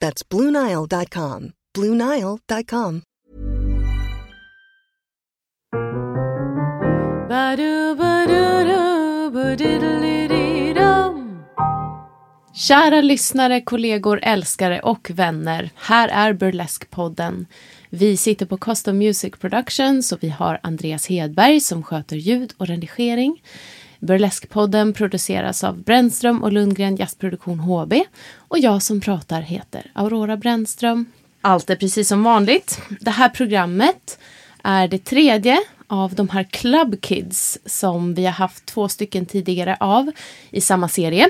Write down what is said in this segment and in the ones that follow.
That's BlueNile.com. BlueNile.com. Kära lyssnare, kollegor, älskare och vänner. Här är Burlesque-podden. Vi sitter på Custom Music Productions och vi har Andreas Hedberg som sköter ljud och redigering. Burleskpodden produceras av Brännström och Lundgren Jazzproduktion HB och jag som pratar heter Aurora Brännström. Allt är precis som vanligt. Det här programmet är det tredje av de här Club Kids som vi har haft två stycken tidigare av i samma serie.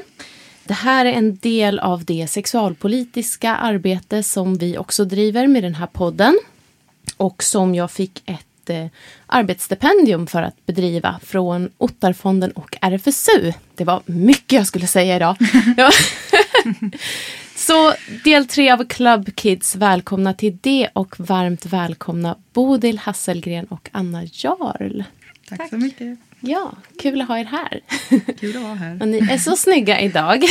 Det här är en del av det sexualpolitiska arbete som vi också driver med den här podden. Och som jag fick ett eh, arbetsstipendium för att bedriva från Ottarfonden och RFSU. Det var mycket jag skulle säga idag. Så del tre av Club Kids, välkomna till det och varmt välkomna Bodil Hasselgren och Anna Jarl. Tack, Tack. så mycket. Ja, kul att ha er här. Kul att vara här. Och ni är så snygga idag.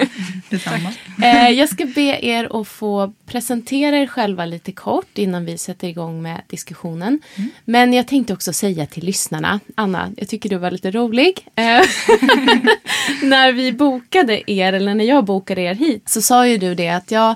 Detsamma. Eh, jag ska be er att få presentera er själva lite kort innan vi sätter igång med diskussionen. Mm. Men jag tänkte också säga till lyssnarna, Anna, jag tycker du var lite rolig. Eh, när vi bokade er, eller när jag bokade er hit, så sa ju du det att jag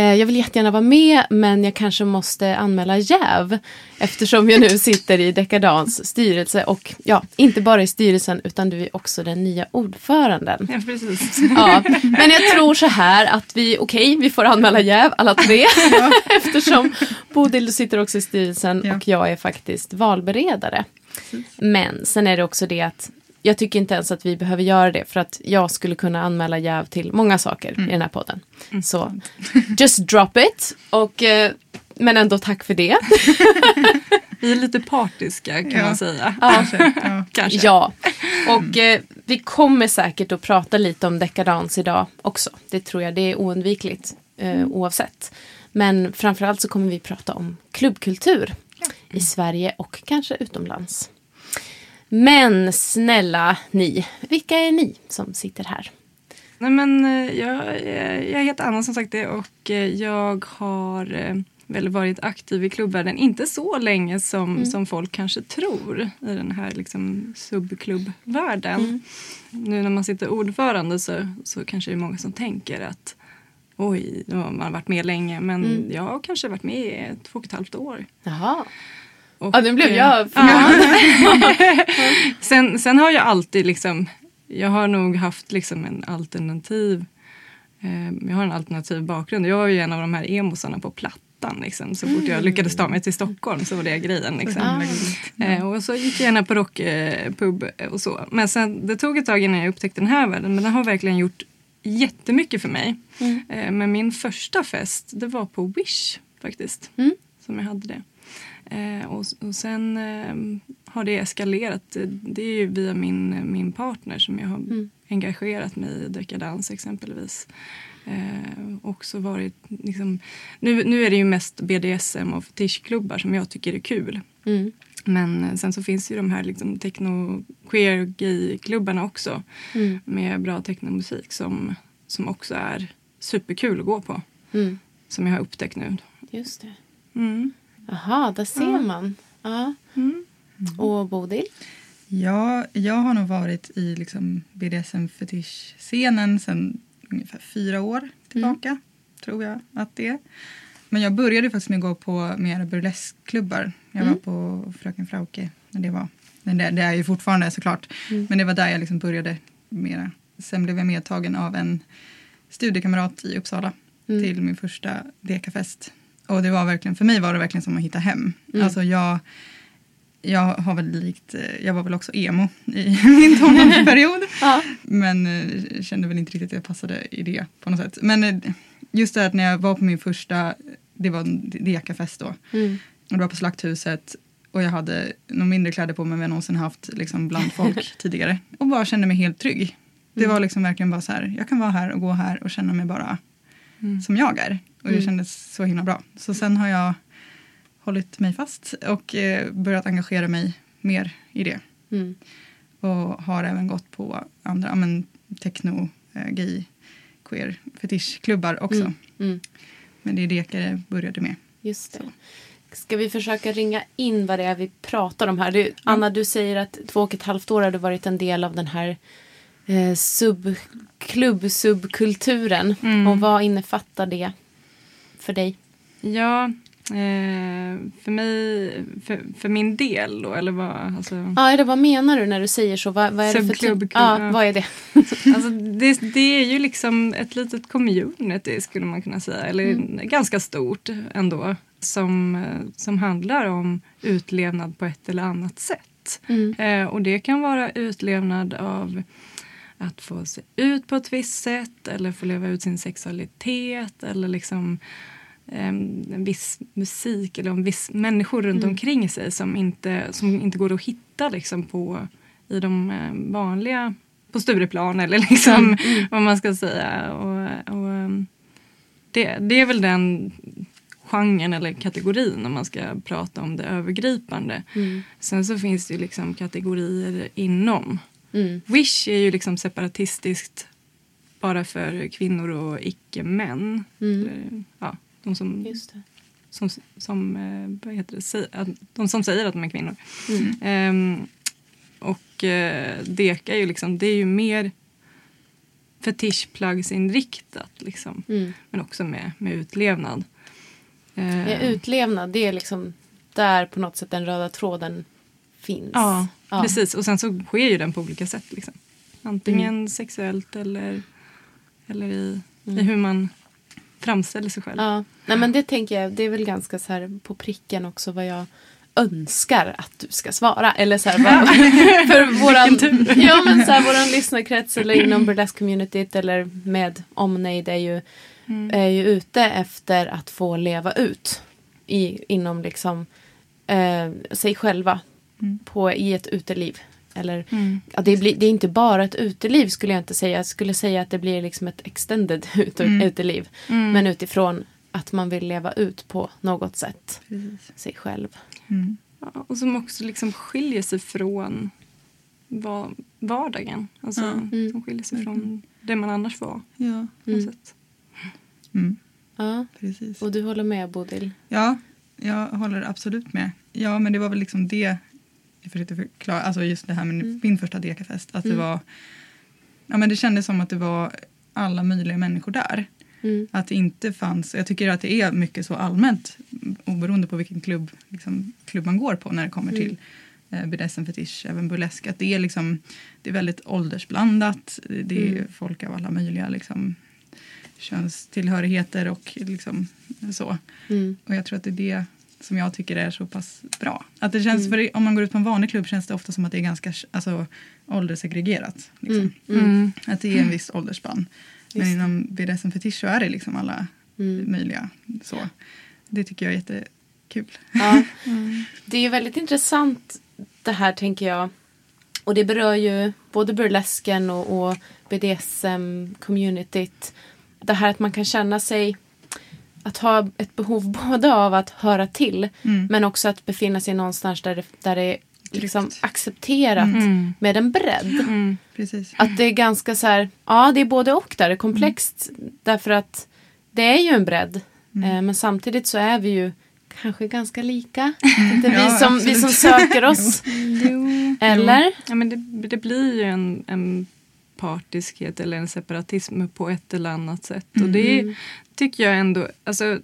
jag vill jättegärna vara med men jag kanske måste anmäla jäv eftersom jag nu sitter i Dekadans styrelse och ja, inte bara i styrelsen utan du är också den nya ordföranden. Ja, precis. Ja, men jag tror så här att vi, okej, okay, vi får anmäla jäv alla tre ja. eftersom Bodil sitter också i styrelsen ja. och jag är faktiskt valberedare. Precis. Men sen är det också det att jag tycker inte ens att vi behöver göra det för att jag skulle kunna anmäla jäv till många saker mm. i den här podden. Mm. Så just drop it. Och, eh, men ändå tack för det. vi är lite partiska kan ja. man säga. Ja. Kanske. Ja. Kanske. ja. Och eh, vi kommer säkert att prata lite om dekadans idag också. Det tror jag, det är oundvikligt eh, mm. oavsett. Men framförallt så kommer vi prata om klubbkultur i Sverige och kanske utomlands. Men snälla ni, vilka är ni som sitter här? Nej, men, eh, jag, jag heter Anna som sagt och eh, jag har eh, väl varit aktiv i klubbvärlden, inte så länge som, mm. som folk kanske tror i den här liksom, subklubbvärlden. Mm. Nu när man sitter ordförande så, så kanske det är många som tänker att oj, man har varit med länge men mm. jag har kanske varit med i två och ett halvt år. Jaha. Och, ja, nu blev eh, jag sen, sen har jag alltid liksom, jag har nog haft liksom en alternativ, eh, jag har en alternativ bakgrund. Jag var ju en av de här emosarna på plattan. Liksom. Så fort jag mm. lyckades ta mig till Stockholm så var det grejen. Liksom. Mm. och så gick jag gärna på rockpub och så. Men sen, det tog ett tag innan jag upptäckte den här världen. Men den har verkligen gjort jättemycket för mig. Mm. men min första fest, det var på Wish faktiskt. Mm. Som jag hade det. Eh, och, och sen eh, har det eskalerat. Det är ju via min, min partner som jag har mm. engagerat mig i dekadans exempelvis. Eh, också varit, liksom, nu, nu är det ju mest BDSM och fetischklubbar som jag tycker är kul. Mm. Men sen så finns ju de här liksom techno, queer, gay-klubbarna också mm. med bra technomusik som, som också är superkul att gå på. Mm. Som jag har upptäckt nu. Just det. Mm. Jaha, där ser ja. man. Ja. Mm. Och Bodil? Ja, jag har nog varit i liksom BDSM-fetisch-scenen sedan ungefär fyra år tillbaka. Mm. Tror jag att det är. Men jag började faktiskt med att gå på mer burleskklubbar. Jag Mm. var på Fröken Frauke. när Det, var, men det, det är ju fortfarande såklart. Mm. Men det var där jag liksom började mera. Sen blev jag medtagen av en studiekamrat i Uppsala Mm. till min första dekafest. Och det var verkligen, för mig var det verkligen som att hitta hem. Mm. Alltså jag, jag har väl likt, eh, jag var väl också emo i min tonårsperiod. Ja. Men eh, kände väl inte riktigt att jag passade i det på något sätt. Men eh, just det att när jag var på min första, det var en dekafest då. Mm. Och det var på Slakthuset. Och jag hade nog mindre kläder på mig än vad jag någonsin haft liksom, bland folk tidigare. Och bara kände mig helt trygg. Det Mm. var liksom verkligen bara så här, jag kan vara här och gå här och känna mig bara Mm. som jag är. Och det Mm. kändes så himla bra. Så sen har jag hållit mig fast och eh, börjat engagera mig mer i det. Mm. Och har även gått på andra, men techno, eh, gay, queer, fetischklubbar också. Mm. Mm. Men det är det jag började med. Just det. Ska vi försöka ringa in vad det är vi pratar om här? Du, Anna, du säger att två och ett halvt år har du varit en del av den här eh, subklubb, subkulturen. Mm. Och vad innefattar det för dig? Ja, eh, för mig, för, för min del då, eller vad? Alltså, Ja, eller vad menar du när du säger så? Vad, vad är det för Subklubb, typ? Ja, ja. vad är det? alltså det, det är ju liksom ett litet community skulle man kunna säga, eller Mm. ganska stort ändå, som, eh, som handlar om utlevnad på ett eller annat sätt. Mm. Eh, och det kan vara utlevnad av att få se ut på ett visst sätt eller få leva ut sin sexualitet eller liksom em, en viss musik eller en viss människor runt Mm. omkring sig som inte, som inte går att hitta liksom på, i de eh, vanliga, på Stureplan eller liksom Mm. vad man ska säga. Och, och, em, det, det är väl den genren eller kategorin om man ska prata om det övergripande. Mm. Sen så finns det ju liksom kategorier inom. Mm. Wish är ju liksom separatistiskt bara för kvinnor och icke-män. Mm. Eller, Ja, de som, Just det. som, som, eh, vad heter det, de som säger att de är kvinnor. Mm. Ehm, och uh, deka är ju liksom, det är ju mer fetischplaggsinriktat liksom. Mm. Men också med, med utlevnad. Eh, Ja, utlevnad, det är liksom där på något sätt den röda tråden finns. Ja, Ja. precis. Och sen så sker ju den på olika sätt. Liksom. Antingen Mm. sexuellt eller, eller i, i hur man framställer sig själv. Ja, nej men det tänker jag, det är väl ganska så här på pricken också vad jag önskar att du ska svara. Eller så här, för våran, ja, men så här, våran lyssnarkrets eller inom burlesque-communityt eller med omnejd är ju, Mm. är ju ute efter att få leva ut i, inom liksom eh, sig själva Mm. på, i ett uteliv. Eller, Mm. ja, det, blir, det är inte bara ett uteliv skulle jag inte säga. Jag skulle säga att det blir liksom ett extended ut, Mm. uteliv. Mm. Men utifrån att man vill leva ut på något sätt Precis. sig själv. Mm. Ja, och som också liksom skiljer sig från va- vardagen. Alltså, Ja. Mm. Som skiljer sig från det man annars var. Ja. På något Mm. sätt. Mm. Ja, Precis. och du håller med Bodil? Ja, jag håller absolut med. Ja, men det var väl liksom det jag försökte förklara. Alltså just det här med Mm. min första dekafest. Att Mm. det var... Ja, men det kändes som att det var alla möjliga människor där. Mm. Att det inte fanns... Jag tycker att det är mycket så allmänt oberoende på vilken klubb, liksom, klubb man går på när det kommer Mm. till eh, BDSM, fetisch, även burlesk. Att det är, liksom, det är väldigt åldersblandat. Det är Mm. folk av alla möjliga liksom, könstillhörigheter och liksom, så. Mm. Och jag tror att det är det som jag tycker är så pass bra. Att det känns, Mm. för om man går ut på en vanlig klubb känns det ofta som att det är ganska alltså, ålderssegregerat. Liksom. Mm. Mm. Att det är en viss åldersspann. Men inom BDSM fetisch så är det liksom alla Mm. möjliga. Så. Det tycker jag är jättekul. Ja. Det är ju väldigt intressant det här tänker jag. Och det berör ju både burlesken och, och BDSM-communityt. Det här att man kan känna sig att ha ett behov både av att höra till Mm. men också att befinna sig någonstans där det, där det är liksom accepterat Mm. med en bredd. Mm. Precis. Att det är ganska så här, ja det är både och där, det är komplext därför att det är ju en bredd. Mm. Eh, men samtidigt så är vi ju kanske ganska lika. Det är Ja, vi, som, vi som söker oss. Jo. Eller? Ja, men det, det blir ju en, en partiskhet eller en separatism på ett eller annat sätt. Och det Mm. Tycker jag ändå, alltså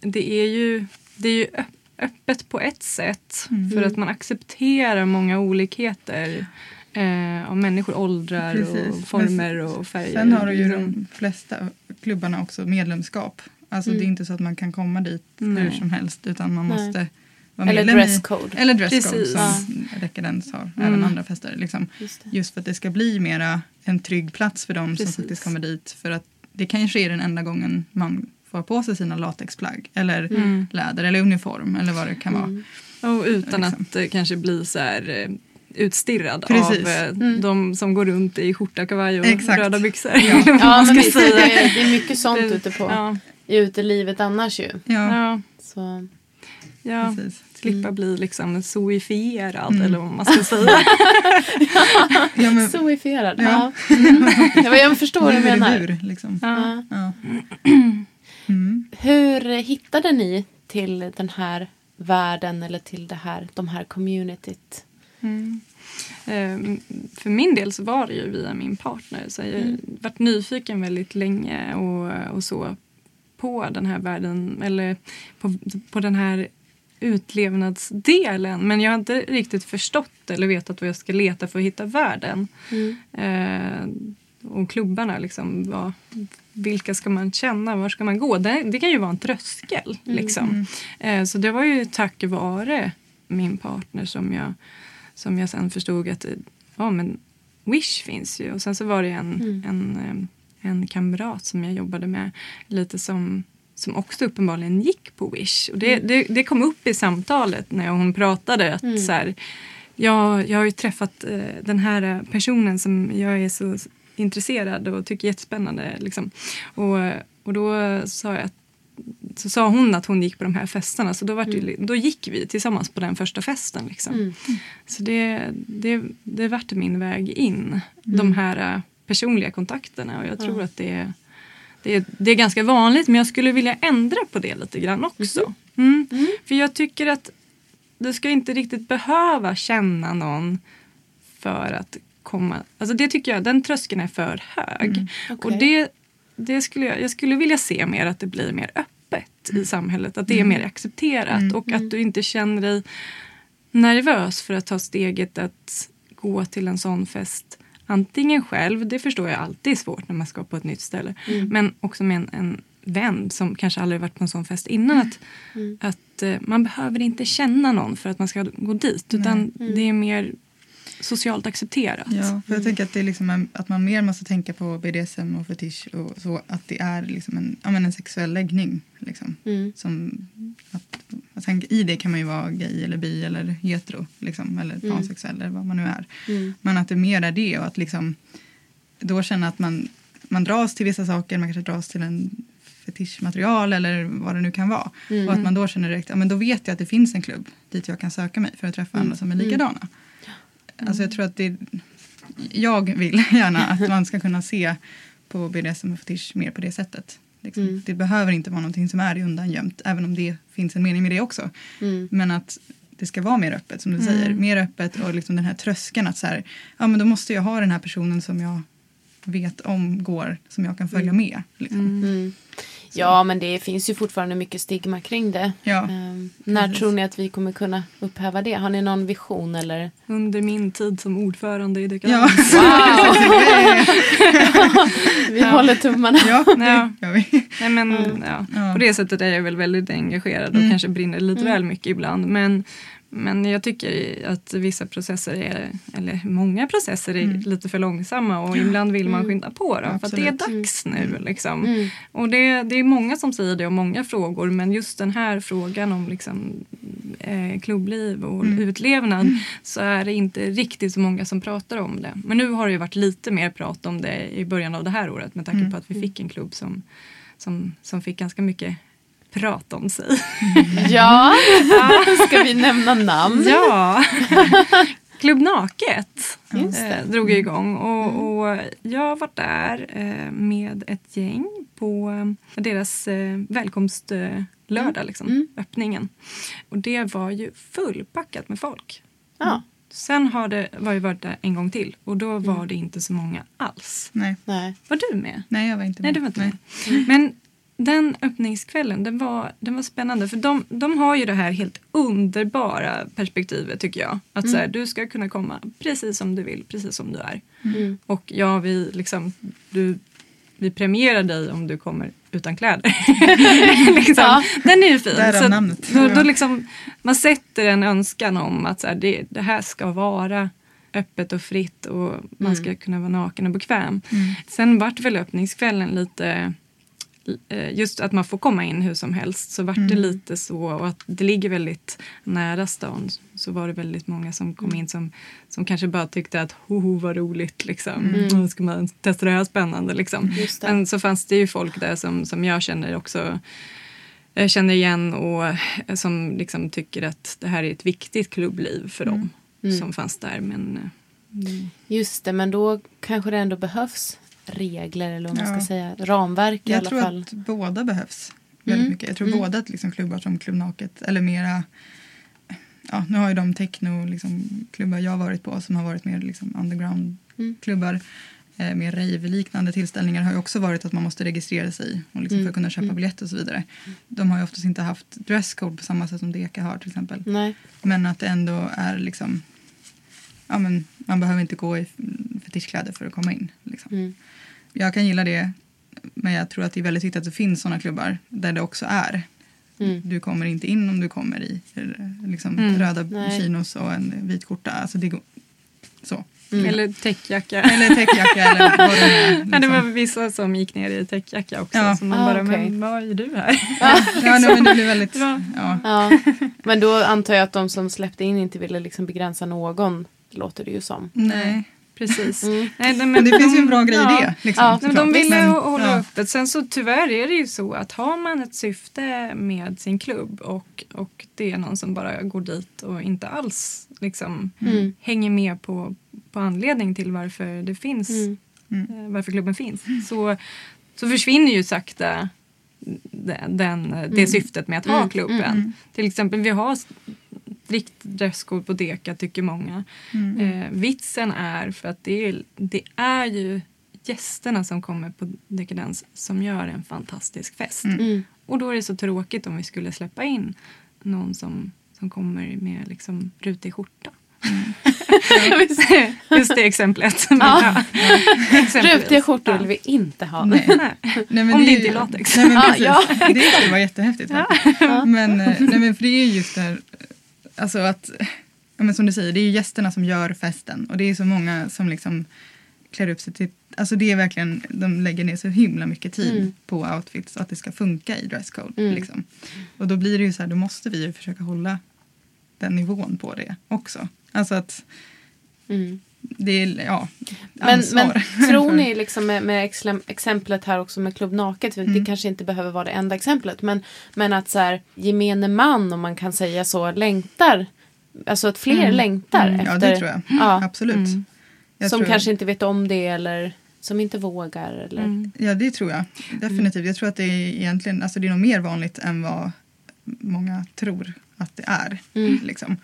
det är ju, det är ju öpp- öppet på ett sätt Mm. för att man accepterar många olikheter eh, av människor, åldrar Precis. och former och färger. Sen har du ju de flesta klubbarna också medlemskap. Alltså Mm. det är inte så att man kan komma dit Nej. hur som helst utan man Nej. måste vara Eller medlem i... dresscode. Eller dresscode Precis. som Ja. Dekadens har, Mm. även andra fester. Liksom. Just. Just för att det ska bli mera en trygg plats för dem Precis. som faktiskt kommer dit. För att det kanske är den enda gången man får på sig sina latexplagg eller Mm. läder eller uniform eller vad det kan vara. Mm. Och utan Liksom. att eh, kanske bli så här eh, utstirrad Precis. av eh, Mm. de som går runt i skjorta, kavaj och Exakt. röda byxor. Ja. Ja, men det, säga. det är mycket sånt Det- ute på Ja, i utelivet annars ju. Ja, ja, Så. ja. precis. Slippa Mm. bli liksom zoifierad Mm. eller vad man ska säga. Ja, men, Zoifierad. Ja. Ja. Mm. Ja, Jag förstår vad du menar. bur, liksom. Ja. Ja. Ja. Mm. Hur hittade ni till den här världen eller till det här, de här communityt? Mm. Ehm, För min del så var det ju via min partner. Så jag har Mm. varit nyfiken väldigt länge och, och så på den här världen eller på, på den här utlevnadsdelen. Men jag har inte riktigt förstått eller vetat vad jag ska leta för att hitta världen. Mm. Eh, och klubbarna, liksom, vad, vilka ska man känna? Var ska man gå? Det, det kan ju vara en tröskel. Liksom. Eh, så det var ju tack vare min partner som jag, som jag sen förstod att ja, men Wish finns ju. Och sen så var det en, Mm. en, eh, en kamrat som jag jobbade med lite som som också uppenbarligen gick på Wish. Och det, det, det kom upp i samtalet när hon pratade. att Mm. så här, jag, jag har ju träffat eh, den här personen som jag är så intresserad och tycker är jättespännande. Liksom. Och, och då sa jag att så sa hon att hon gick på de här festerna så då, var det, ju- då gick vi tillsammans på den första festen. Liksom. Mm. Så det, det, det vart min väg in, de här eh, personliga kontakterna. Och jag tror att det det, är, det är ganska vanligt men jag skulle vilja ändra på det lite grann också. Mm. Mm. För jag tycker att du ska inte riktigt behöva känna någon för att komma... Alltså det tycker jag, den tröskeln är för hög. Mm. Okej. Och det, det skulle jag, jag skulle vilja se mer att det blir mer öppet i samhället. Att det är mer accepterat Mm. och att du inte känner dig nervös för att ta steget att gå till en sån fest. Antingen själv, det förstår jag alltid är svårt när man ska på ett nytt ställe. Mm. Men också med en, en vän som kanske aldrig varit på en sån fest innan. Att, Mm. att eh, man behöver inte känna någon för att man ska gå dit. Utan Mm. det är mer socialt accepterat. Ja, för jag tänker att, det är liksom en, att man mer måste tänka på BDSM och fetisch och så. Att det är liksom en, ja, men en sexuell läggning. Liksom. Mm. Som att, tänka, I det kan man ju vara gay eller bi eller hetero. Liksom, eller Mm. pansexuell eller vad man nu är. Mm. Men att det mer är det och att liksom då känna att man, man dras till vissa saker. Man kanske dras till en fetischmaterial eller vad det nu kan vara. Mm. Och att man då känner direkt, ja men då vet jag att det finns en klubb dit jag kan söka mig för att träffa andra som är Mm. likadana. Alltså jag tror att det, jag vill gärna att man ska kunna se på BDSM och fetisch mer på det sättet. Liksom. Mm. Det behöver inte vara någonting som är undangömt, även om det finns en mening med det också. Mm. Men att det ska vara mer öppet, som du Mm. säger. Mer öppet och liksom den här tröskeln att så här, ja men då måste jag ha den här personen som jag vet om går, som jag kan följa Mm. med. Liksom. Mm. Mm. Ja, men det finns ju fortfarande mycket stigma kring det. Ja. Ehm, när Precis. tror ni att vi kommer kunna upphäva det? Har ni någon vision eller? Under min tid som ordförande i Ja. Dekadens. Wow! vi Ja. håller tummarna. ja, Ja. det gör vi. Nej, men, Mm. ja. Ja. På det sättet är jag väl väldigt engagerad och Mm. kanske brinner lite Mm. väl mycket ibland. Men, men jag tycker att vissa processer är, eller många processer är Mm. lite för långsamma och ibland vill man Mm. skynda på dem. För att det är dags nu. Liksom. Mm. Och det, det är många som säger det om många frågor men just den här frågan om liksom, eh, klubbliv och Mm. utlevnad så är det inte riktigt så många som pratar om det. Men nu har det ju varit lite mer prat om det i början av det här året med tanke Mm. på att vi fick en klubb som, som, som fick ganska mycket prat om sig. Ja, ska vi nämna namn? ja! Klubb Naket eh, drog jag igång och, och jag var där eh, med ett gäng på eh, deras eh, välkomstlördag, liksom, Mm. öppningen. Och det var ju fullpackat med folk. Ja, Sen har det var jag varit där en gång till och då var det inte så många alls. Nej. Var du med? Nej, jag var inte med. Nej, du var inte Nej. med. Men den öppningskvällen, den var, den var spännande. För de, de har ju det här helt underbara perspektivet tycker jag. Att så här, du ska kunna komma precis som du vill, precis som du är. Mm. Och ja, vi, liksom, du, vi premierar dig om du kommer utan kläder. liksom. Ja. Den är ju fin. Därav Så namnet. Då, då liksom, man sätter en önskan om att så här, det, det här ska vara öppet och fritt och man ska kunna vara naken och bekväm. Sen vart väl öppningskvällen lite just att man får komma in hur som helst så vart det lite så och att det ligger väldigt nära stan så var det väldigt många som kom in som, som kanske bara tyckte att hoho vad roligt liksom. Mm. Ska man testa det här spännande liksom. Men så fanns det ju folk där som, som jag känner också jag känner igen och eh, som liksom tycker att det här är ett viktigt klubbliv för dem som fanns där. Men, eh, Just det, men då kanske det ändå behövs regler eller vad man Ja. ska säga. Ramverk i Jag alla tror fall. att båda behövs väldigt mycket. Jag tror båda att liksom klubbar som Klubb Naket eller mera Ja, nu har ju de techno liksom, klubbar jag har varit på som har varit mer liksom, underground klubbar eh, mer rave-liknande tillställningar har ju också varit att man måste registrera sig och liksom för att kunna köpa biljetter och så vidare. De har ju oftast inte haft dresscode på samma sätt som Deka har till exempel. Nej. Men att det ändå är liksom ja, men man behöver inte gå i fetischkläder för att komma in. Liksom. Mm. Jag kan gilla det men jag tror att det är väldigt viktigt att det finns sådana klubbar där det också är. Mm. Du kommer inte in om du kommer i eh, liksom, Mm. röda Nej. chinos och en vit skjorta. Alltså det går, så. Mm. Eller täckjacka. Eller täckjacka eller vad det är. Ja, det var Liksom. vissa som gick ner i täckjacka också. Ja. Så man Ah, bara, okej. men vad är du här? Ja, nej, men det blir väldigt... Ja. Ja. Ja. Men då antar jag att de som släppte in inte ville liksom begränsa någon. Låter det ju som. Nej. Precis. Mm. Nej, nej, Men det finns ju en bra grej i ja. det. Liksom, Ja, men de ville Men- hå- hålla ja. öppet. Sen så tyvärr är det ju så att har man ett syfte med sin klubb och, och det är någon som bara går dit och inte alls liksom Mm. hänger med på, på anledning till varför det finns, Mm. eh, varför klubben finns. Så, så försvinner ju sakta den, den, det syftet med att ha Mm, klubben. Till exempel vi har strikt dresscode på Deka tycker många. Mm. Eh, vitsen är för att det är, det är ju gästerna som kommer på Dekadens som gör en fantastisk fest. Mm. Och då är det så tråkigt om vi skulle släppa in någon som, som kommer med liksom rutig skjorta. Just det exemplet. Men, Ja. Rutiga skjortor Ja. vill vi inte ha. Nej. Nej. Nej, men Om det är inte är ju- latex. Nej, men Ja, precis. ja. Det skulle vara jättehäftigt. faktiskt. Men, eh, nej, men för det är ju just det här, alltså att, ja, men som du säger, det är ju gästerna som gör festen. Och det är så många som liksom klär upp sig till, alltså det är verkligen, de lägger ner så himla mycket tid Mm. på outfits, att det ska funka i dresscode. Mm. Liksom. Och då blir det ju så här, då måste vi ju försöka hålla den nivån på det också. Alltså att Mm. Det är, ja, Men, ansvar. men tror ni liksom med, med exem- exemplet här också med Klubb Naket, Mm. det kanske inte behöver vara det enda exemplet, men, men att så här, gemene man, om man kan säga så, längtar, alltså att fler längtar Mm, efter, Ja, det tror jag. Ja, Absolut. Mm. Jag som tror- kanske inte vet om det eller som inte vågar. Eller, Mm. Ja, det tror jag. Definitivt. Jag tror att det är egentligen, alltså det är nog mer vanligt än vad många tror att det är. Mm. Liksom.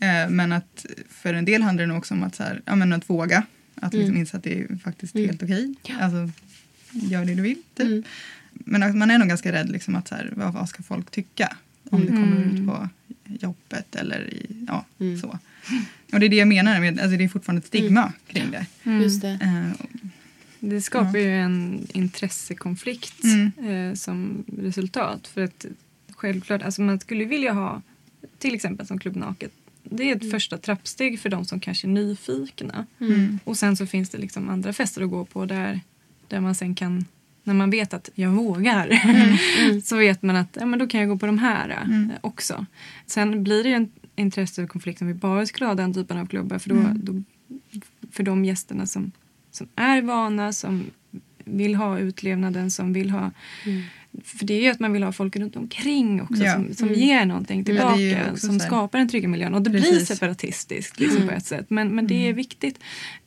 Eh, men att för en del handlar det nog också om att, så här, ja, men att våga. Att liksom Mm. inse att det är faktiskt Mm. helt okej. Ja. Alltså, gör det du vill. Typ. Mm. Men man är nog ganska rädd liksom, att så här, vad, vad ska folk tycka? Om det kommer Mm. ut på jobbet eller i, ja, Mm. så. Och det är det jag menar med, alltså det är fortfarande ett stigma kring det. Mm. Just det. Eh, Det skapar Ja. ju en intressekonflikt Mm. eh, som resultat. För att självklart, alltså man skulle vilja ha till exempel som Klubb Naket. Det är ett första trappsteg för de som kanske är nyfikna. Mm. Och sen så finns det liksom andra fester att gå på där, där man sen kan när man vet att jag vågar Mm. så vet man att ja, men då kan jag gå på de här eh, Mm. också. Sen blir det ju en intressekonflikt om vi bara skulle ha den typen av klubbar för, då, Mm. då, för de gästerna som, som är vana, som vill ha utlevnaden, som vill ha Mm. För det är ju att man vill ha folk runt omkring också Ja. som, som Mm. ger någonting Ja, tillbaka. också som så skapar en trygg miljö. Och det blir Precis. separatistiskt liksom, Mm. på ett sätt. Men, men det är viktigt.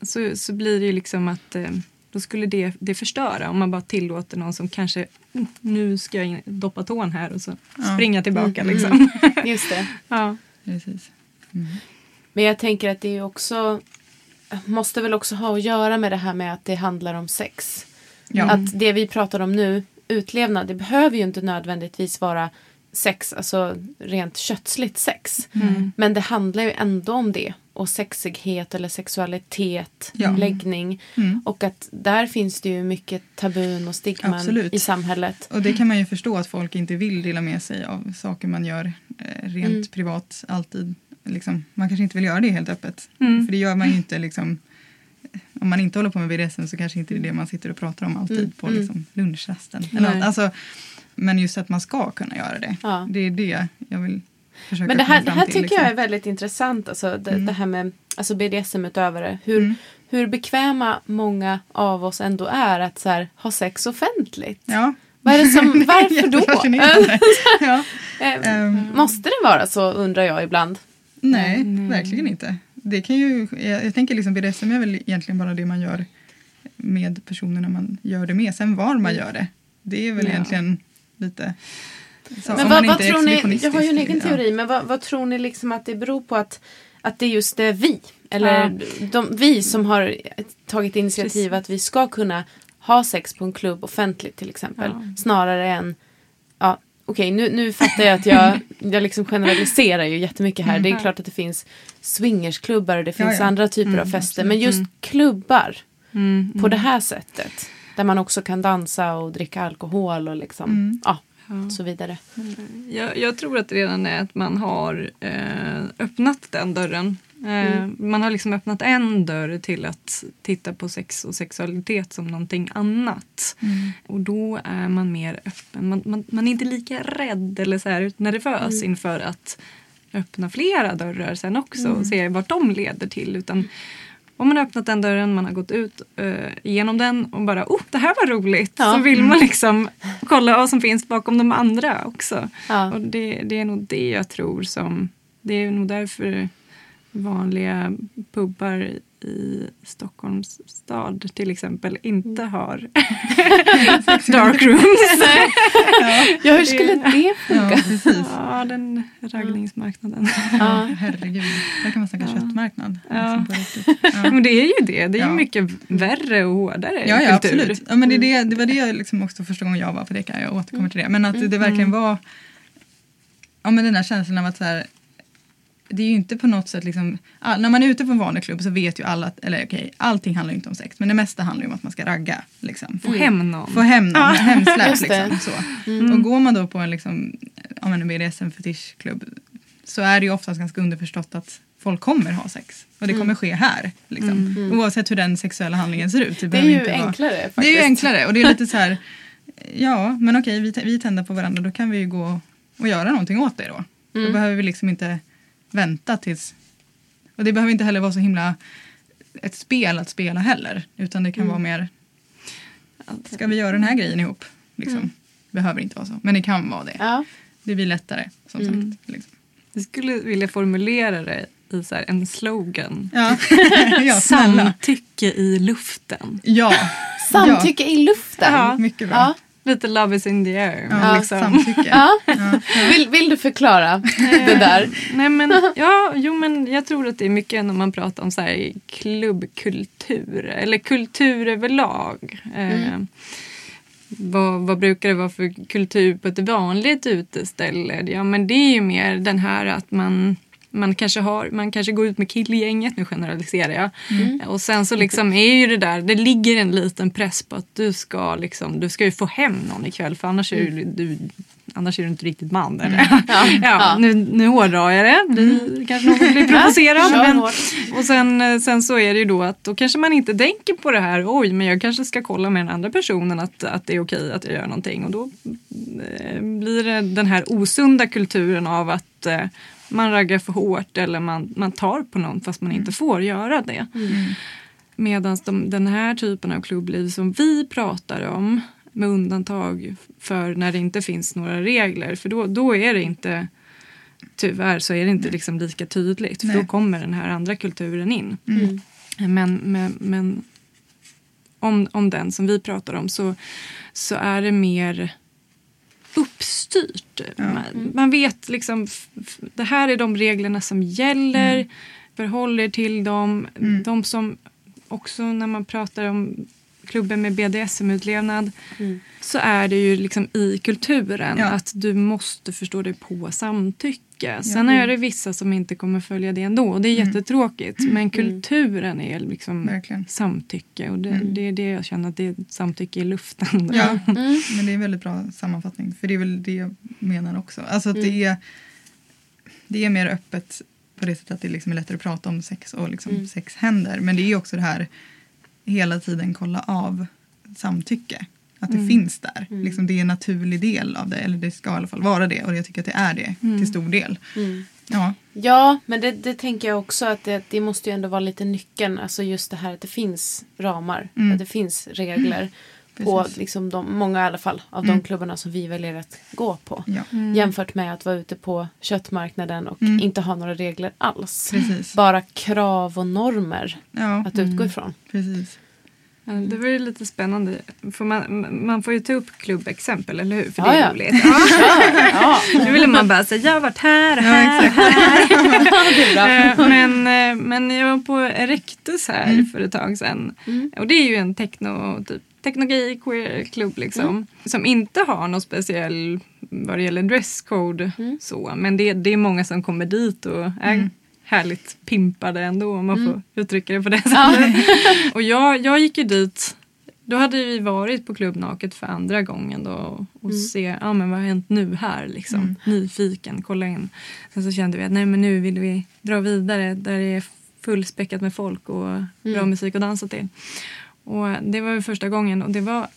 Så, så blir det ju liksom att eh, då skulle det, det förstöra om man bara tillåter någon som kanske "Mm, nu ska jag in, doppa tån här och så Ja. springa tillbaka. Mm. Liksom. Just det. ja. precis. Mm. Men jag tänker att det är också måste väl också ha att göra med det här med att det handlar om sex. Ja. Att det vi pratar om nu utlevnad. Det behöver ju inte nödvändigtvis vara sex, alltså rent kötsligt sex. Mm. Men det handlar ju ändå om det. Och sexighet eller sexualitet, Ja. läggning. Mm. Och att där finns det ju mycket tabun och stigman Absolut. i samhället. Och det kan man ju förstå att folk inte vill dela med sig av saker man gör eh, rent Mm. privat alltid. Liksom, man kanske inte vill göra det helt öppet. Mm. För det gör man ju inte liksom om man inte håller på med BDSM så kanske inte det är det man sitter och pratar om alltid Mm. på Mm. liksom, lunchrasten. Eller, alltså, men just att man ska kunna göra det. Ja. Det är det jag vill försöka Men det här, det här till. tycker liksom. jag är väldigt intressant. Alltså det, Mm. det här med alltså BDSM-utövare. Hur, Mm. hur bekväma många av oss ändå är att så här, ha sex offentligt. Ja. Vad är det som, varför då? Ja. Eh, Ehm, Måste det vara så undrar jag ibland. Nej, Nej. verkligen inte. Det kan ju, jag, jag tänker liksom BDSM är väl egentligen bara det man gör med personerna man gör det med. Sen var man gör det. Det är väl Ja. egentligen lite... Så, Men vad, vad tror ni, jag har ju en egen ja. teori, men vad, vad tror ni liksom att det beror på att, att det är just det vi, eller de, vi som har tagit initiativ Precis. att vi ska kunna ha sex på en klubb offentligt till exempel, Ja. snarare än, ja okej nu, nu fattar jag att jag, jag liksom generaliserar ju jättemycket här, det är Mm. klart att det finns swingersklubbar och det Ja, finns ja. andra typer Mm, av fester, men just Mm. klubbar Mm, på det här sättet, där man också kan dansa och dricka alkohol och liksom, Mm. ja, Ja. så vidare. Jag, jag tror att det redan är att man har eh, öppnat den dörren. Eh, Mm. Man har liksom öppnat en dörr till att titta på sex och sexualitet som någonting annat. Mm. Och då är man mer öppen. Man, man, man är inte lika rädd eller så här nervös Mm. inför att öppna flera dörrar sen också Mm. och se vart de leder till. Utan om man har öppnat den dörren, man har gått ut eh, genom den och bara oh, det här var roligt. Ja. Så vill man liksom kolla vad som finns bakom de andra också. Ja. Och det, det är nog det jag tror som... Det är nog därför vanliga pubbar i Stockholms stad till exempel inte har dark rooms. Ja, hur skulle det Ja, precis. ja, den raggningsmarknaden. Ja. Herregud, där kan man snacka Ja. köttmarknad. Ja. Liksom. Ja. Men det är ju det. Det är ju Ja. mycket värre och hårdare Ja, ja kultur. absolut. Ja, men det, är det, det var det jag liksom också första gången jag var på Deka, jag återkommer till det. Men att det verkligen var ja, men den här känslan av att så här, det är ju inte på något sätt liksom, all, när man är ute på en vanlig klubb så vet ju alla, att, eller okej, allting handlar ju inte om sex men det mesta handlar ju om att man ska ragga. Liksom. Få hem någon. Få hem någon, hemsläp Just det. liksom. Så. Och går man då på en liksom, men en BDSM fetischklubb så är det ju oftast ganska underförstått att folk kommer ha sex. Och det kommer ske här. Liksom. Oavsett hur den sexuella handlingen ser ut. Det är behöver ju inte vara- enklare faktiskt. det är ju enklare och det är lite så här, ja men okej vi, vi tänder på varandra då kan vi ju gå och göra någonting åt det då. Då Mm. behöver vi liksom inte vänta tills, och det behöver inte heller vara så himla ett spel att spela heller. Utan det kan Mm. vara mer, ska vi göra den här grejen ihop? Liksom. Behöver inte vara så, men det kan vara det. Ja. Det blir lättare som Mm. sagt. Liksom. Jag skulle vilja formulera det i så här en slogan. Ja. ja. Samtycke i luften. Ja, Samtycke i luften. Ja. mycket bra. Lite love is in the air. Ja, liksom. Samtycke. Ja. Vill, vill du förklara det där? Nej, men, ja, jo, men jag tror att det är mycket när man pratar om så här klubbkultur eller kultur överlag. Eh, vad, vad brukar det vara för kultur på ett vanligt uteställe? Ja, men det är ju mer den här att man man kanske, har, man kanske går ut med killgänget, nu generaliserar jag. Och sen så liksom är ju det där, det ligger en liten press på att du ska, liksom, du ska ju få hem någon ikväll för annars är, du, du, annars är du inte riktigt man. Eller? Ja, Ja. Nu, nu hårdrar jag det, blir, kanske någon blir provocerad. Men, och sen, sen så är det ju då att då kanske man inte tänker på det här, oj men jag kanske ska kolla med den andra personen att, att det är okej att jag gör någonting. Och då eh, blir det den här osunda kulturen av att eh, man raggar för hårt eller man, man tar på någon fast man inte får göra det. Medan de, den här typen av klubbliv som vi pratar om med undantag för när det inte finns några regler för då, då är det inte tyvärr så är det inte liksom lika tydligt för Nej. då kommer den här andra kulturen in. Mm. Men, men, men om, om den som vi pratar om så, så är det mer uppstyrt. Man, man vet liksom, det här är de reglerna som gäller, förhåller till dem. De som också när man pratar om klubbar med BDSM-utlevnad Mm. så är det ju liksom i kulturen Ja. att du måste förstå dig på samtycke. Sen är det vissa som inte kommer följa det ändå och det är Mm. jättetråkigt. Men kulturen är liksom Verkligen. samtycke och det, Mm. det är det jag känner att det är samtycke i luften. Ja, Mm. men det är en väldigt bra sammanfattning. För det är väl det jag menar också. Alltså att det, är, det är mer öppet på det sättet att det liksom är lättare att prata om sex och liksom Mm. sex händer. Men det är också det här hela tiden kolla av samtycke. Att det Mm. finns där. Liksom det är en naturlig del av det. Eller det ska i alla fall vara det. Och jag tycker att det är det till stor del. Mm. Ja, Ja, men det, det tänker jag också att det, det måste ju ändå vara lite nyckeln. Alltså just det här att det finns ramar. Mm. Att det finns regler. På liksom de, många i alla fall av Mm. de klubbarna som vi väljer att gå på. ja. Jämfört med att vara ute på köttmarknaden och Mm. inte ha några regler alls. precis. Bara krav och normer Ja, att utgå ifrån. precis. Ja, Det var ju lite spännande. För man, man får ju ta upp klubbexempel, eller hur? För Ja, det är ja. roligt. Ja, Nu ville man bara säga jag har varit här och Ja, här. Eh, men, eh, men jag var på Rectus här Mm. för ett tag sedan. Mm. Och det är ju en techno, typ, techno-gay queer-klubb liksom. Som inte har någon speciell vad det gäller dresscode. Mm. Så. Men det, det är många som kommer dit och är Mm. härligt pimpade ändå om man Mm. får uttrycka det på det sättet. och jag, jag gick ju dit då hade vi varit på Klubb Naket för andra gången då och Mm. se ja, men vad har hänt nu här. Liksom. Mm. Nyfiken, kolla in. Sen så kände vi att nej, men nu vill vi dra vidare där det är fullspäckat med folk och bra Mm. musik att dansa till. Och det var ju första gången och det var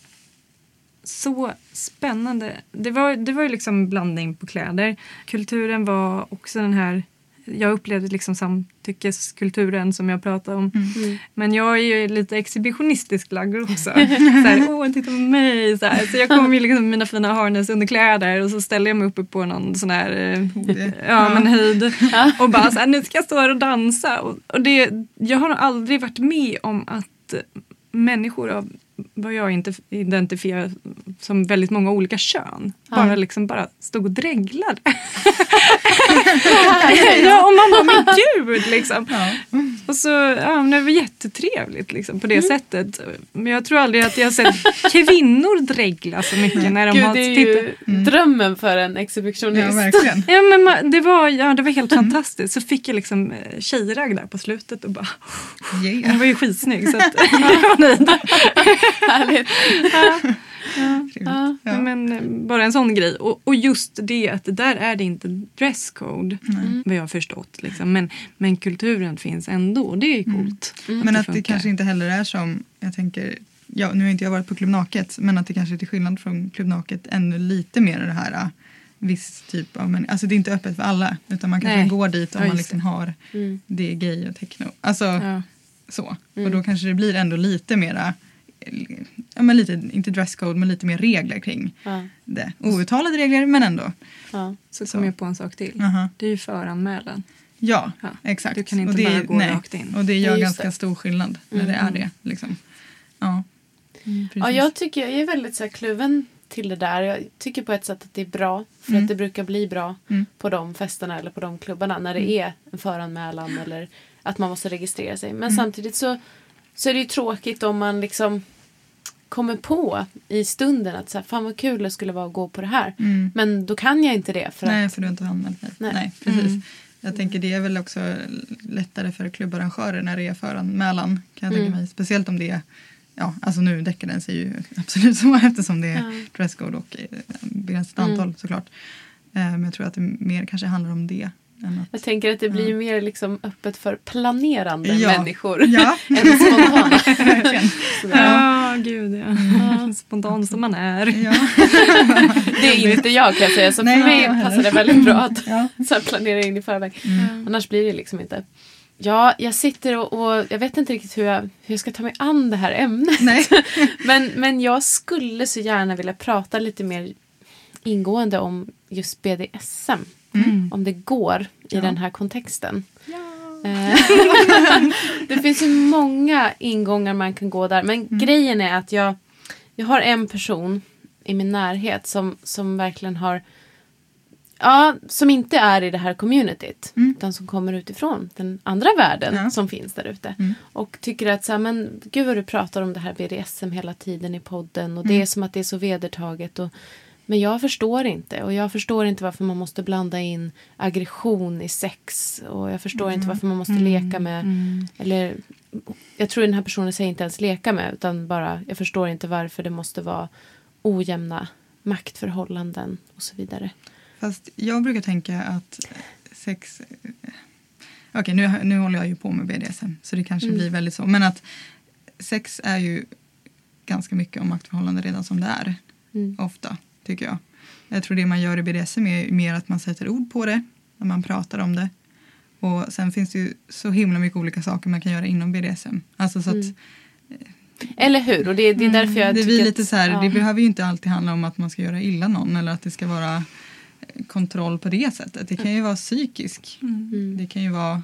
så spännande. Det var, det var ju liksom blandning på kläder. Kulturen var också den här jag upplevde liksom samtyckeskulturen som jag pratade om. Mm. Men jag är ju lite exhibitionistisk lagd också. så här, Åh, titta på mig! Så, här. så jag kom ju liksom med mina fina harnessunderkläder och så ställde jag mig uppe på någon sån här eh, ja, men höjd och bara så här, nu ska jag stå här och dansa. Och, och det, jag har nog aldrig varit med om att människor av vad jag inte identifierar som väldigt många olika kön bara liksom bara stod och dreglade. ja, och man bara, men gud liksom. Ja. Och så, ja, men det var jättetrevligt liksom, på det sättet. Men jag tror aldrig att jag har sett kvinnor dregla så mycket när de Gud, har det är tittat. ju drömmen för en exhibitionist. ja, verkligen. Ja, men det, var, ja, det var helt fantastiskt. Så fick jag liksom eh, tjejragg där på slutet och bara, Yeah. var ju skitsnygg så att jag var nöjd. Härligt. Trevligt. Ja. Ja. Men bara en sån grej. Och, och just det att där är det inte dresscode Nej. vad jag har förstått. Liksom. Men, men kulturen finns ändå och det är Mm. coolt. Men att det funkar. kanske inte heller är som, jag tänker, ja, nu har inte jag varit på Klubb Naket, men att det kanske till skillnad från Klubb Naket ännu lite mer det här äh, viss typ av, men alltså det är inte öppet för alla utan man kanske Nej. går dit om Ja, man liksom har Mm. det är gay och techno. Alltså Ja. så. Mm. Och då kanske det blir ändå lite mera, ja men lite, inte dresscode men lite mer regler kring Ja. det. Outtalade regler men ändå. Ja. Så Så. kom jag på en sak till. Aha. Det är ju föranmälan. Ja, Ja, exakt. du kan inte och det, bara gå rakt in. Och det gör Ja, ganska det. stor skillnad när det är det. Liksom. Ja. Ja, Precis. jag, tycker, jag är väldigt så här, kluven till det där. Jag tycker på ett sätt att det är bra. För Mm. att det brukar bli bra Mm. på de festerna eller på de klubbarna. När det är en föranmälan eller att man måste registrera sig. Men Mm. samtidigt så, så är det ju tråkigt om man liksom kommer på i stunden att så här, fan vad kul det skulle vara att gå på det här. Mm. Men då kan jag inte det. För Nej, att, för du har inte anmält dig. Nej. Nej. precis. Mm. Jag tänker det är väl också lättare för klubbarrangörer när det är föranmälan. Kan jag tänka Mm. mig. Speciellt om det är, ja alltså nu Decadence är ju absolut så eftersom det är Ja. dresscode och eh, begränsat Mm. antal såklart. Eh, Men jag tror att det mer kanske handlar om det. Att, jag tänker att det blir ju mer liksom öppet för planerande Ja. människor. ja, än spontana. Ja, gud ja. Ja. Spontan som man är. Ja. Det är inte jag kan jag säga. Så Nej, för mig passar det väldigt bra att Ja. så här planera in i förväg. Mm. Annars blir det liksom inte. Ja, jag sitter och, och jag vet inte riktigt hur jag, hur jag ska ta mig an det här ämnet. Nej. Men, men jag skulle så gärna vilja prata lite mer ingående om just BDSM. Mm. Om det går i Ja. den här kontexten. Eh, det finns ju många ingångar man kan gå där. Men grejen är att jag, jag har en person i min närhet som, som verkligen har Ja, som inte är i det här communityt. Mm. Utan som kommer utifrån den andra världen Ja. som finns där ute. Mm. Och tycker att så här, men gud vad du pratar om det här BDSM hela tiden i podden. Och det Mm. är som att det är så vedertaget. Och, men jag förstår inte. Och jag förstår inte varför man måste blanda in aggression i sex. Och jag förstår Mm. inte varför man måste leka med. Eller jag tror den här personen säger inte ens leka med. Utan bara, jag förstår inte varför det måste vara ojämna maktförhållanden och så vidare. Fast jag brukar tänka att sex... Okej, nu, nu håller jag ju på med BDSM så det kanske Mm. blir väldigt så. Men att sex är ju ganska mycket om maktförhållande redan som det är. Mm. Ofta, tycker jag. Jag tror det man gör i BDSM är mer att man sätter ord på det när man pratar om det. Och sen finns det ju så himla mycket olika saker man kan göra inom BDSM. Alltså så att Mm. Eller hur? Och det, det är därför jag det tycker blir lite så här, ja. det behöver ju inte alltid handla om att man ska göra illa någon eller att det ska vara eh, kontroll på det sättet. Det kan ju vara psykisk. Mm. Det kan ju vara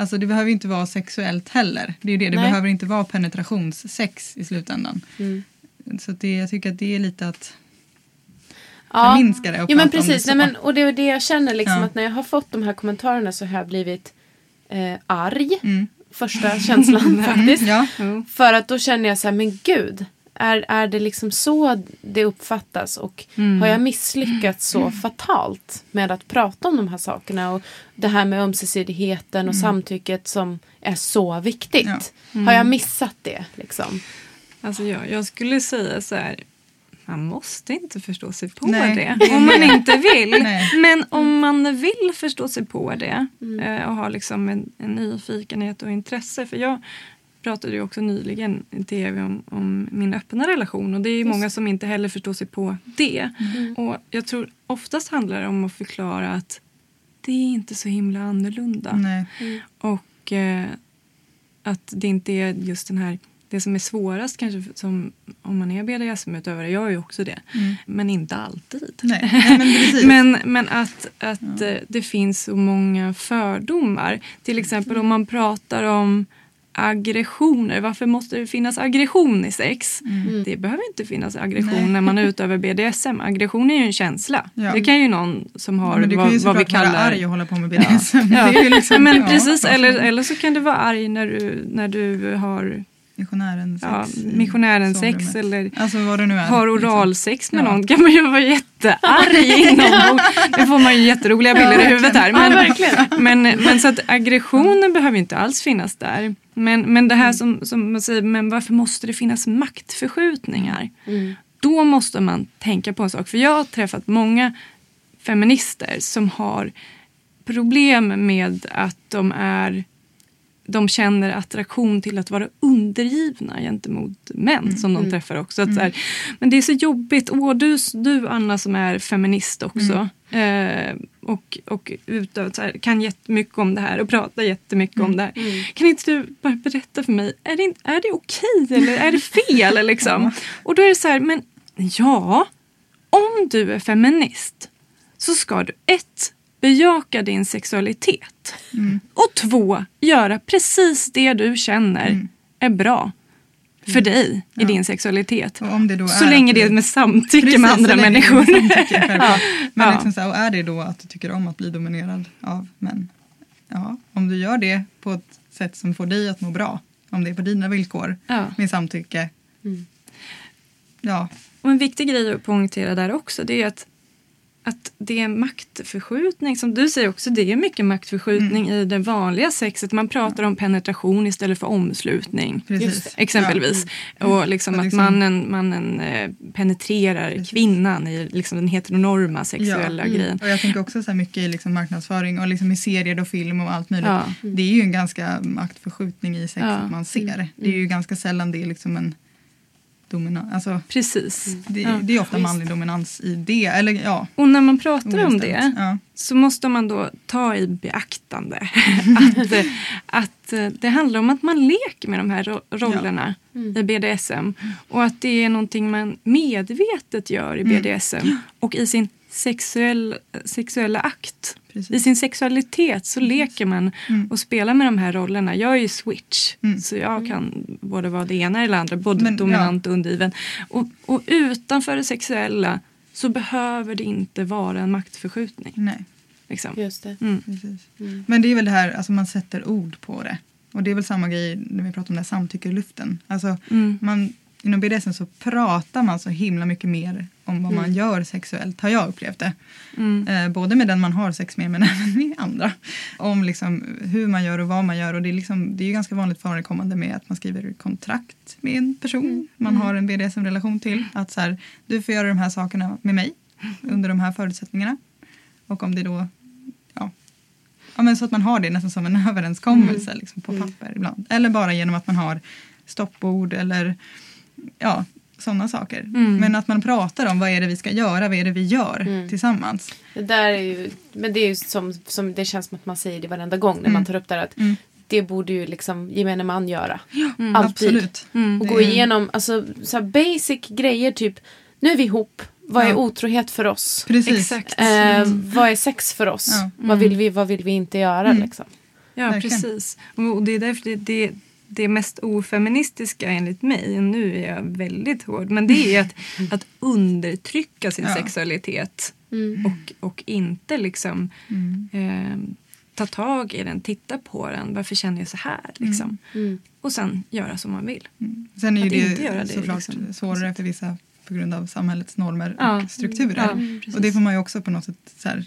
Alltså det behöver inte vara sexuellt heller. Det är det, det Nej. behöver inte vara penetrationssex i slutändan. Mm. Så det, jag tycker att det är lite att Ja. förminska det och Jo men det precis, så. Nej, men, och det är det jag känner liksom Ja. att när jag har fått de här kommentarerna så har jag blivit eh, arg. Mm. Första känslan faktiskt. Ja. För att då känner jag så här, men gud. Är, är det liksom så det uppfattas och Mm. har jag misslyckats så fatalt med att prata om de här sakerna och det här med ömsesidigheten och samtycket som är så viktigt. Mm. Ja. Har jag missat det liksom? Alltså jag, jag skulle säga så här. Man måste inte förstå sig på Nej, det om man inte vill. Men om man vill förstå sig på det eh, och har liksom en, en nyfikenhet och intresse. För jag pratade ju också nyligen i tv om, om min öppna relation och det är ju många som inte heller förstår sig på det. Och jag tror oftast handlar det om att förklara att det är inte så himla annorlunda. Nej. Och eh, att det inte är just den här det som är svårast kanske som om man är BDSM-utövare, jag är ju också det, men inte alltid. Nej. Nej, men precis. Men, men att, att eh, det finns så många fördomar. Till exempel om man pratar om aggressioner. Varför måste det finnas aggression i sex? Mm. Det behöver inte finnas aggression när man utövar BDSM. Aggression är ju en känsla. Ja. Det kan ju någon som har men du kan ju vad, vad vi kallar... vara arg och hålla på med BDSM. Ja. Ju liksom, men ja, precis, eller, eller så kan du vara arg när du, när du har Missionären sex. ja, missionären sex eller Alltså vad har liksom. oralsex med Ja. någon kan man ju vara jättearg inombords. Nu får man ju jätteroliga bilder i huvudet här. Men, men, men så att aggressionen behöver inte alls finnas där. Men, men det här som, som man säger, men varför måste det finnas maktförskjutningar? Då måste man tänka på en sak. För jag har träffat många feminister som har problem med att de är de känner attraktion till att vara undergivna gentemot män som de träffar också. Att så här, men det är så jobbigt. Åh, du, du Anna som är feminist också. Eh, och och utövat, så här, kan jättemycket om det här och pratar jättemycket om det här. Kan inte du bara berätta för mig, är det, är det okej eller är det fel? liksom? Och då är det så här, men ja, om du är feminist så ska du ett, bejaka din sexualitet. Och två, göra precis det du känner är bra. För dig i Ja. din sexualitet. Så länge det är med samtycke Precis, med andra människor. självklart. Men Ja. liksom så här, och är det då att du tycker om att bli dominerad av män? Ja, om du gör det på ett sätt som får dig att må bra, om det är på dina villkor, Ja. med samtycke. Ja, Och en viktig grej att poängtera där också det är att, att det är maktförskjutning. Som du säger också, det är mycket maktförskjutning Mm. i det vanliga sexet. Man pratar om penetration istället för omslutning. precis. Exempelvis. Och liksom Och att liksom- mannen, mannen eh, penetrerar kvinnan i liksom den heteronorma sexuella grejen. Och jag tänker också så här mycket i liksom marknadsföring och liksom i serier och film och allt möjligt. Ja. Det är ju en ganska maktförskjutning i sexet Ja. man ser. Det är ju ganska sällan det är liksom en dominans. Alltså, Precis. det, Ja. det är ofta manlig dominans i det. Eller ja. Och när man pratar om ojämställt. det Ja. så måste man då ta i beaktande att, att eh, det handlar om att man leker med de här ro- rollerna i BDSM. Och att det är någonting man medvetet gör i BDSM och i sin sexuell, sexuella akt. Precis. I sin sexualitet så leker man och spelar med de här rollerna. Jag är ju switch, Mm. så jag kan både vara det ena eller det andra, både Men, dominant och undergiven. Och, och utanför det sexuella så behöver det inte vara en maktförskjutning. Nej. Liksom. Just det. Mm. Precis. Men det är väl det här, alltså man sätter ord på det. Och det är väl samma grej när vi pratar om det här samtycke i luften. Alltså Mm. man, inom BDSM så pratar man så himla mycket mer om vad man gör sexuellt, har jag upplevt det. Mm. Eh, både med den man har sex med men även med andra. Om liksom hur man gör och vad man gör. Och det är, liksom, det är ju ganska vanligt förekommande med att man skriver kontrakt med en person man har en BDSM-relation till. Att så här, du får göra de här sakerna med mig under de här förutsättningarna. Och om det då, ja, ja men så att man har det nästan som en överenskommelse liksom, på papper ibland. Eller bara genom att man har stoppord eller ja, sådana saker. Mm. Men att man pratar om vad är det vi ska göra, vad är det vi gör tillsammans. Det där är ju, men det är ju som, som det känns som att man säger det varenda gång när man tar upp det här att Mm. det borde ju liksom gemene man göra. Mm, Alltid. Absolut. Och gå är- igenom alltså, så här basic grejer typ nu är vi ihop, vad är Ja. otrohet för oss? Precis. Exakt. Eh, vad är sex för oss? Ja. Vad, vill vi, vad vill vi inte göra? Mm. Liksom? Ja, Verkligen. precis. Och och det är därför det, det, det mest ofeministiska enligt mig, nu är jag väldigt hård, men det är att, att undertrycka sin Ja. sexualitet Mm. och, och inte liksom Mm. eh, ta tag i den, titta på den, varför känner jag så här? Liksom. Mm. Och sen göra som man vill. Sen är ju Att det, inte göra det, såklart liksom. svårare för vissa på grund av samhällets normer Ja. och strukturer. Ja, och det får man ju också på något sätt så här,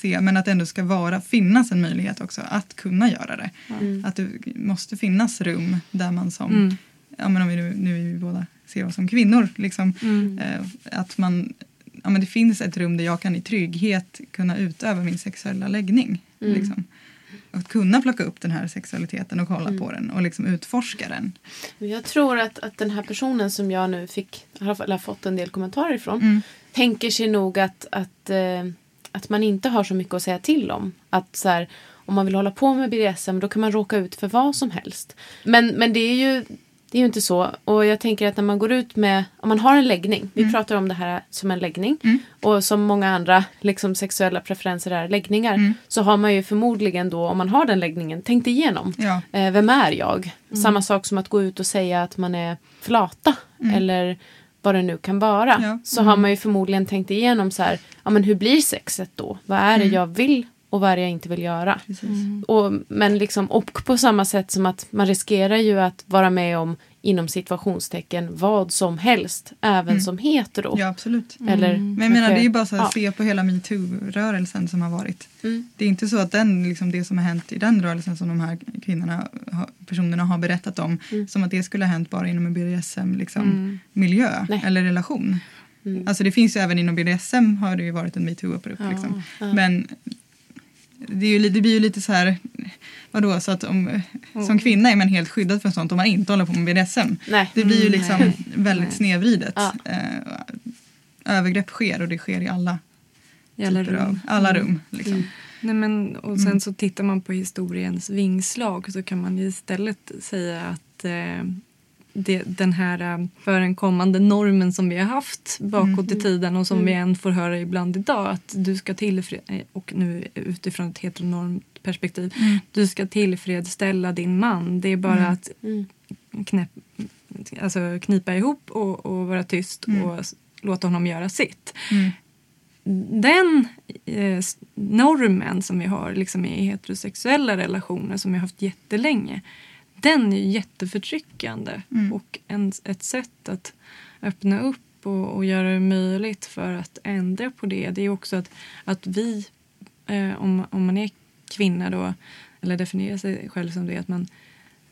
se. Men att det ändå ska vara, finnas en möjlighet också att kunna göra det. Mm. Att det måste finnas rum där man som, Mm. ja men om vi nu, nu är vi båda ser oss som kvinnor, liksom, Mm. eh, att man, ja men det finns ett rum där jag kan i trygghet kunna utöva min sexuella läggning. Mm. Liksom. Att kunna plocka upp den här sexualiteten och kolla Mm. på den och liksom utforska den. Jag tror att, att den här personen som jag nu fick, har fått en del kommentarer ifrån Mm. tänker sig nog att, att, eh, att man inte har så mycket att säga till om. Att så här, om man vill hålla på med BDSM då kan man råka ut för vad som helst. Men, men det är ju det är ju inte så. Och jag tänker att när man går ut med, om man har en läggning, vi pratar om det här som en läggning och som många andra liksom, sexuella preferenser är läggningar så har man ju förmodligen då, om man har den läggningen, tänkt igenom. Ja. Eh, vem är jag? Samma sak som att gå ut och säga att man är flata eller vad det nu kan vara. Ja. Så har man ju förmodligen tänkt igenom så här, ja men hur blir sexet då? Vad är det jag vill och vad är det jag inte vill göra? Precis. Och, men liksom, och på samma sätt som att man riskerar ju att vara med om inom situationstecken vad som helst, även som hetero. Ja, absolut. Eller Men jag menar, det är ju bara så här, ja. se på hela metoo-rörelsen som har varit. Mm. Det är inte så att den, liksom, det som har hänt i den rörelsen som de här kvinnorna, personerna har berättat om, Mm. som att det skulle ha hänt bara inom en BDSM-miljö liksom, miljö Nej. eller relation. Mm. Alltså det finns ju även inom BDSM har det ju varit en metoo-upprop. Liksom. Men det, är ju, det blir ju lite så här, vadå, så att om, som kvinna är man helt skyddad från sånt om man inte håller på med BDSM. Nej. Det blir ju Mm, liksom nej. väldigt Nej. snedvridet. Ja. Eh, övergrepp sker och det sker i alla, I alla rum. av, alla rum. Liksom. Nej, men, och sen så tittar man på historiens vingslag så kan man istället säga att eh, det, den här eh, för en kommande normen som vi har haft bakåt i tiden och som vi än får höra ibland idag att du ska tillfredsställa, och nu utifrån ett perspektiv, du ska tillfredsställa din man. Det är bara att Mm. knäpp, alltså knipa ihop och, och vara tyst och s- låta honom göra sitt. Mm. Den eh, normen som vi har liksom, i heterosexuella relationer som vi har haft jättelänge den är ju jätteförtryckande Mm. och en, ett sätt att öppna upp och, och göra det möjligt för att ändra på det det är också att, att vi, eh, om, om man är kvinna då, eller definierar sig själv som det, att man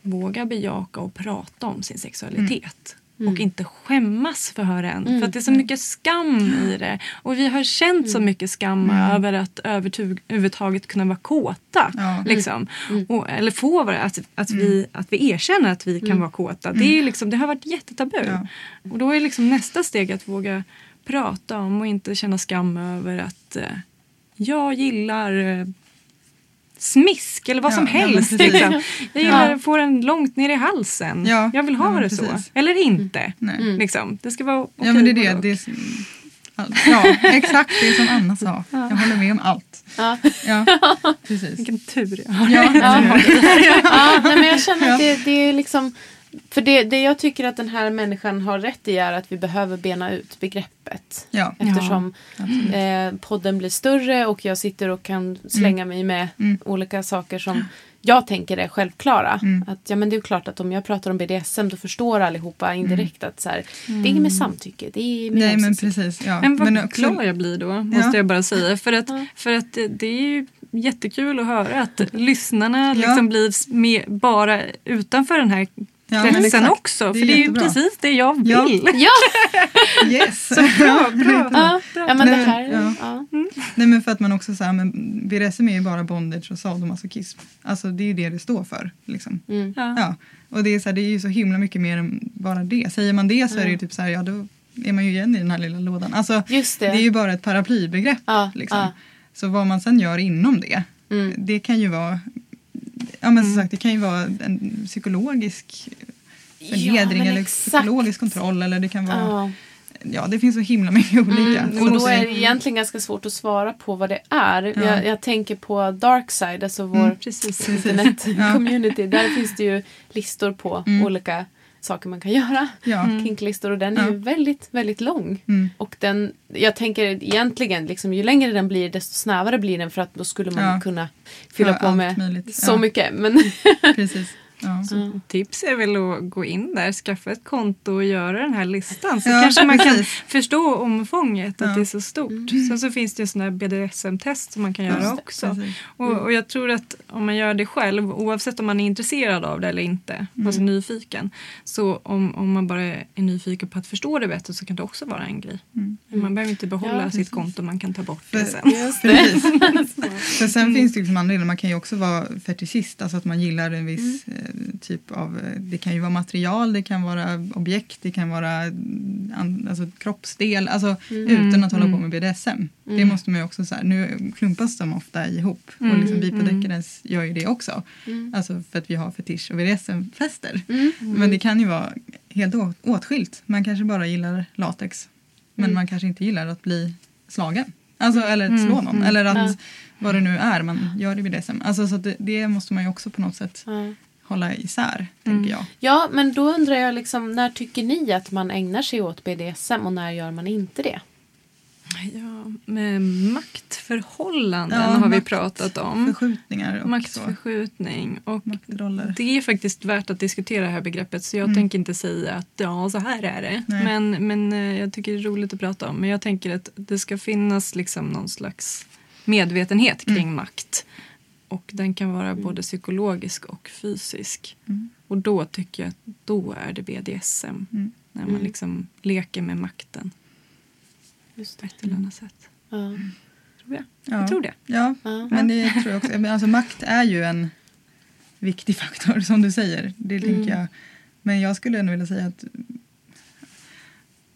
vågar bejaka och prata om sin sexualitet. Och inte skämmas för den. För att det är så mycket skam i det. Och vi har känt så mycket skam över att överhuvudtaget kunna vara kåta. Ja. Liksom. Och, eller få vara att, att, vi, att vi erkänner att vi kan vara kåta. Det, är liksom, det har varit jättetabu. Ja. Och då är liksom nästa steg att våga prata om och inte känna skam över att eh, jag gillar eh, smisk eller vad Ja, som ja, helst. precis. liksom. Jag gillar att få den långt ner i halsen. Ja, jag vill ha ja, det så. precis. Eller inte. Nej. Liksom. Det ska vara okej Ja men det är det. det är, ja exakt det som Anna sa. Jag håller med om allt. Ja. Ja, precis. Vilken tur jag har. Ja, Ja. ja, nej, men jag känner att det, det är liksom... För det, det jag tycker att den här människan har rätt i är att vi behöver bena ut begreppet. ja. Eftersom absolut. eh, podden blir större och jag sitter och kan slänga mig med Mm. olika saker som jag tänker är självklara. Mm. Att ja, men det är klart att om jag pratar om BDSM då förstår allihopa indirekt att så här, det är med samtycke. Det är med Nej men precis. Ja. Men vad också- glad jag blir då, måste Ja. jag bara säga. För att, för att det, det är ju jättekul att höra att lyssnarna Ja. liksom blir med, bara utanför den här Ja, exakt. också. Det är för det är ju precis det jag vill. Ja. Ja, Yes! Bra, bra. ja, ja, men det Nej, här... ja. Ja. Nej men för att man också säger men BDSM är ju bara bondage och sadomasochism. Alltså det är ju det det står för. Liksom. Mm. Ja. Ja. Och det är, så här, det är ju så himla mycket mer än bara det. Säger man det så är det ju typ så här, ja då är man ju igen i den här lilla lådan. Alltså Just det. det är ju bara ett paraplybegrepp. Ja, liksom. ja. Så vad man sen gör inom det, Mm. det kan ju vara Ja men som sagt det kan ju vara en psykologisk förnedring men eller exakt. psykologisk kontroll eller det kan vara Ja. Ja det finns så himla mycket olika. Mm, och då är det egentligen ganska svårt att svara på vad det är. Ja. Jag, jag tänker på Darkside, alltså vår Mm, internet-community. Där finns det ju listor på Mm. olika saker man kan göra. Ja. Kinklistor och den är Ja. ju väldigt, väldigt lång. Mm. Och den, jag tänker egentligen, liksom, ju längre den blir desto snävare blir den för att då skulle man Ja. kunna fylla på med möjligt. så mycket. Men Precis. Ja. Tips är väl att gå in där, skaffa ett konto och göra den här listan. Så Ja, kanske man kan förstå omfånget, att Ja. det är så stort. Sen så finns det sådana här BDSM-test som man kan göra också. precis. Och, och jag tror att om man gör det själv, oavsett om man är intresserad av det eller inte, alltså nyfiken. Så om, om man bara är nyfiken på att förstå det bättre så kan det också vara en grej. Man behöver inte behålla Ja, sitt konto, man kan ta bort det sen. precis. För sen finns det liksom andra delar. Man kan ju också vara fetischist, alltså att man gillar en viss eh, typ av, eh, det kan ju vara material, det kan vara objekt, det kan vara mm, an, alltså, kroppsdel, alltså utan att hålla på med BDSM. Det måste man ju också så här, nu klumpas de ofta ihop och liksom vi på Decadence gör ju det också. Alltså för att vi har fetisch och BDSM-fester. Men det kan ju vara helt åtskilt. Man kanske bara gillar latex. Men man kanske inte gillar att bli slagen. Alltså, eller att slå någon. Eller att Ja. vad det nu är man gör i BDSM. Alltså, så det, det måste man ju också på något sätt Ja. Hålla isär, tänker jag. Ja, men då undrar jag liksom, när tycker ni att man ägnar sig åt BDSM och när gör man inte det? Ja, med maktförhållanden Ja, har vi makt- pratat om. Förskjutningar och så. Maktförskjutning. Och Maktroller. det är faktiskt värt att diskutera det här begreppet så jag tänker inte säga att ja, så här är det. Nej. Men, men eh, jag tycker det är roligt att prata om. Men jag tänker att det ska finnas liksom någon slags medvetenhet kring makt. Och den kan vara både psykologisk och fysisk. Mm. Och då tycker jag att då är det BDSM. Mm. När man liksom leker med makten Just på ett eller annat sätt. Ja. Tror jag. Ja. jag tror det. Ja, Ja. men det tror jag också. Alltså, makt är ju en viktig faktor som du säger. Det tänker jag. Men jag skulle ändå vilja säga att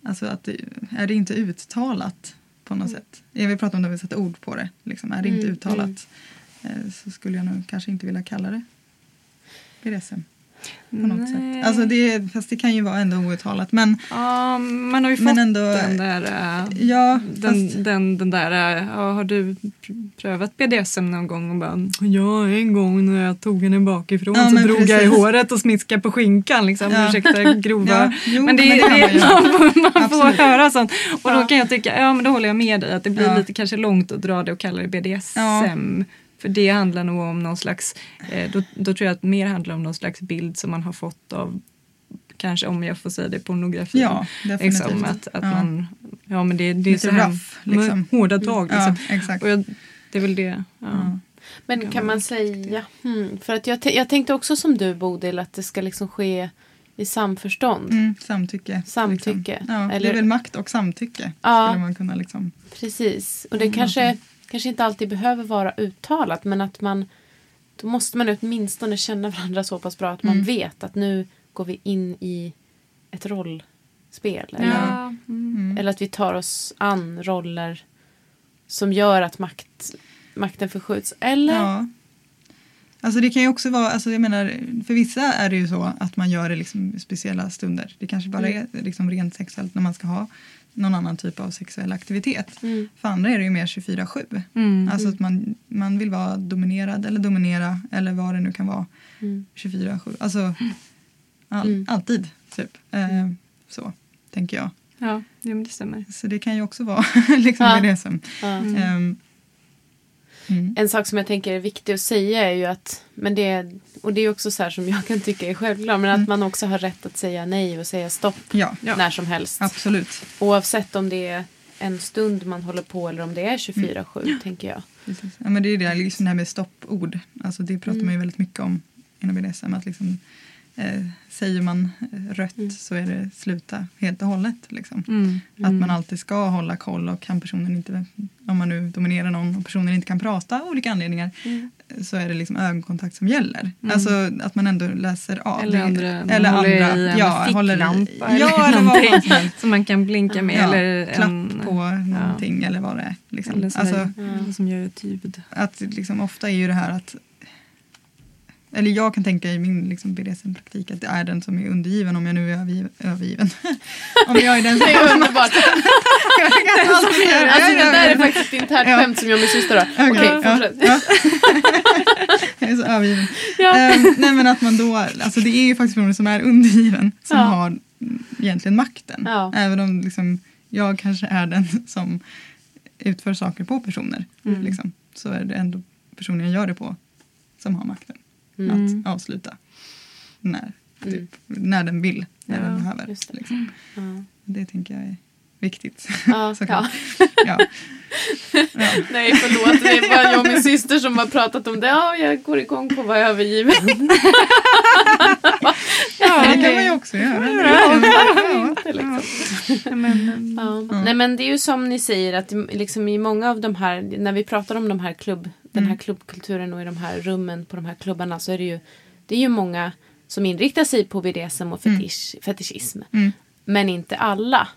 Alltså att det, är det inte uttalat på något sätt. Jag vill prata om det vi sätter ord på det. Liksom. Är det inte Mm, uttalat eh, så skulle jag nog kanske inte vilja kalla det BDSM. På något sätt. Alltså det, fast det kan ju vara ändå outtalat. Men, ja, man har ju fått ändå, den där... Äh, ja, den, fast, den, den där äh, ja, har du prövat BDSM någon gång? Och bara, ja, en gång när jag tog henne bakifrån Ja, så drog jag i precis. håret och smiskade på skinkan. Liksom. Ja. Ursäkta grova... Ja, jo, men det, men det det, man ju. man, man får höra sånt. Och då kan jag tycka, ja men då håller jag med dig att det blir Ja. lite kanske långt att dra det och kalla det BDSM. För det handlar nog om någon slags, eh, då, då tror jag att mer handlar om någon slags bild som man har fått av kanske om jag får säga det, pornografi. Ja. Liksom, att, att Ja. man, ja men det, det är Lite så här rough, liksom. med hårda tag. Liksom. ja, exakt. Och jag, det är väl det. Ja. Ja. Men kan man säga, hmm, för att jag, jag tänkte också som du Bodil att det ska liksom ske i samförstånd. Mm, samtycke. Samtycke, Liksom. Ja, Det eller- är väl makt och samtycke. Ja. Skulle man kunna liksom. Precis. Och det kanske, kanske inte alltid behöver vara uttalat men att man då måste man åtminstone känna varandra så pass bra att man Mm. vet att nu går vi in i ett rollspel. Eller, Ja. Mm. Eller att vi tar oss an roller som gör att makt, makten förskjuts. Eller? Ja. Alltså det kan ju också vara, alltså jag menar, för vissa är det ju så att man gör det liksom i speciella stunder. Det kanske bara Mm. är liksom rent sexuellt när man ska ha någon annan typ av sexuell aktivitet. Mm. För andra är det ju mer 24-7. Mm. Alltså att man, man vill vara dominerad eller dominera eller vad det nu kan vara. Mm. 24-7. Alltså all, Mm. alltid typ. Eh, så tänker jag. Ja, det stämmer. Så det kan ju också vara liksom Ja. det som. Ja. ehm, mm. En sak som jag tänker är viktig att säga är ju att, men det, och det är också så här som jag kan tycka är självklart, men att man också har rätt att säga nej och säga stopp Ja, Ja. när som helst. absolut. Oavsett om det är en stund man håller på eller om det är 24-7 tänker jag. Precis. Ja, men det är det, liksom det här med stoppord. Alltså det pratar man ju väldigt mycket om inom BDSM. Att liksom, eh, säger man eh, rött så är det sluta helt och hållet. Liksom. Mm. Att man alltid ska hålla koll och kan personen inte, om man nu dominerar någon och personen inte kan prata av olika anledningar så är det liksom ögonkontakt som gäller. Alltså att man ändå läser av. Eller andra, eller andra. i en ja, ficklampa Ja, eller vad som helst. som man kan blinka med. Ja, eller klapp en, på någonting eller vad det är. Liksom. Eller så alltså, här, som gör ett ljud. att liksom ofta är ju det här att eller jag kan tänka i min liksom BDSM-praktik att det är den som är undergiven om jag nu är övergiven. övergiven. om jag är den som... Det är underbart. jag kan alltid göra det. Alltså det där är faktiskt ett internt Ja. skämt som jag och min syster har. Okej, Okej, ja, fortsätt. ja. jag är så övergiven. Ehm, nej men att man då, alltså det är ju faktiskt personer som är undergiven som Ja. har egentligen makten. Ja. Även om liksom, jag kanske är den som utför saker på personer. Mm. Liksom, så är det ändå personen jag gör det på som har makten. Mm. Att avsluta. När, typ, när den vill, när Ja, den behöver. det. Liksom. Ja. Det tänker jag är viktigt. Ja, ja. ja. Nej förlåt, det är bara jag och min syster som har pratat om det. Ja, jag går igång på att vara övergiven. Ja, det kan man ju också göra. Nej men det är ju som ni säger att liksom i många av de här, när vi pratar om de här klubb, den här klubbkulturen och i de här rummen på de här klubbarna så är det ju, det är ju många som inriktar sig på BDSM och fetisch, fetischism. Mm. Men inte alla.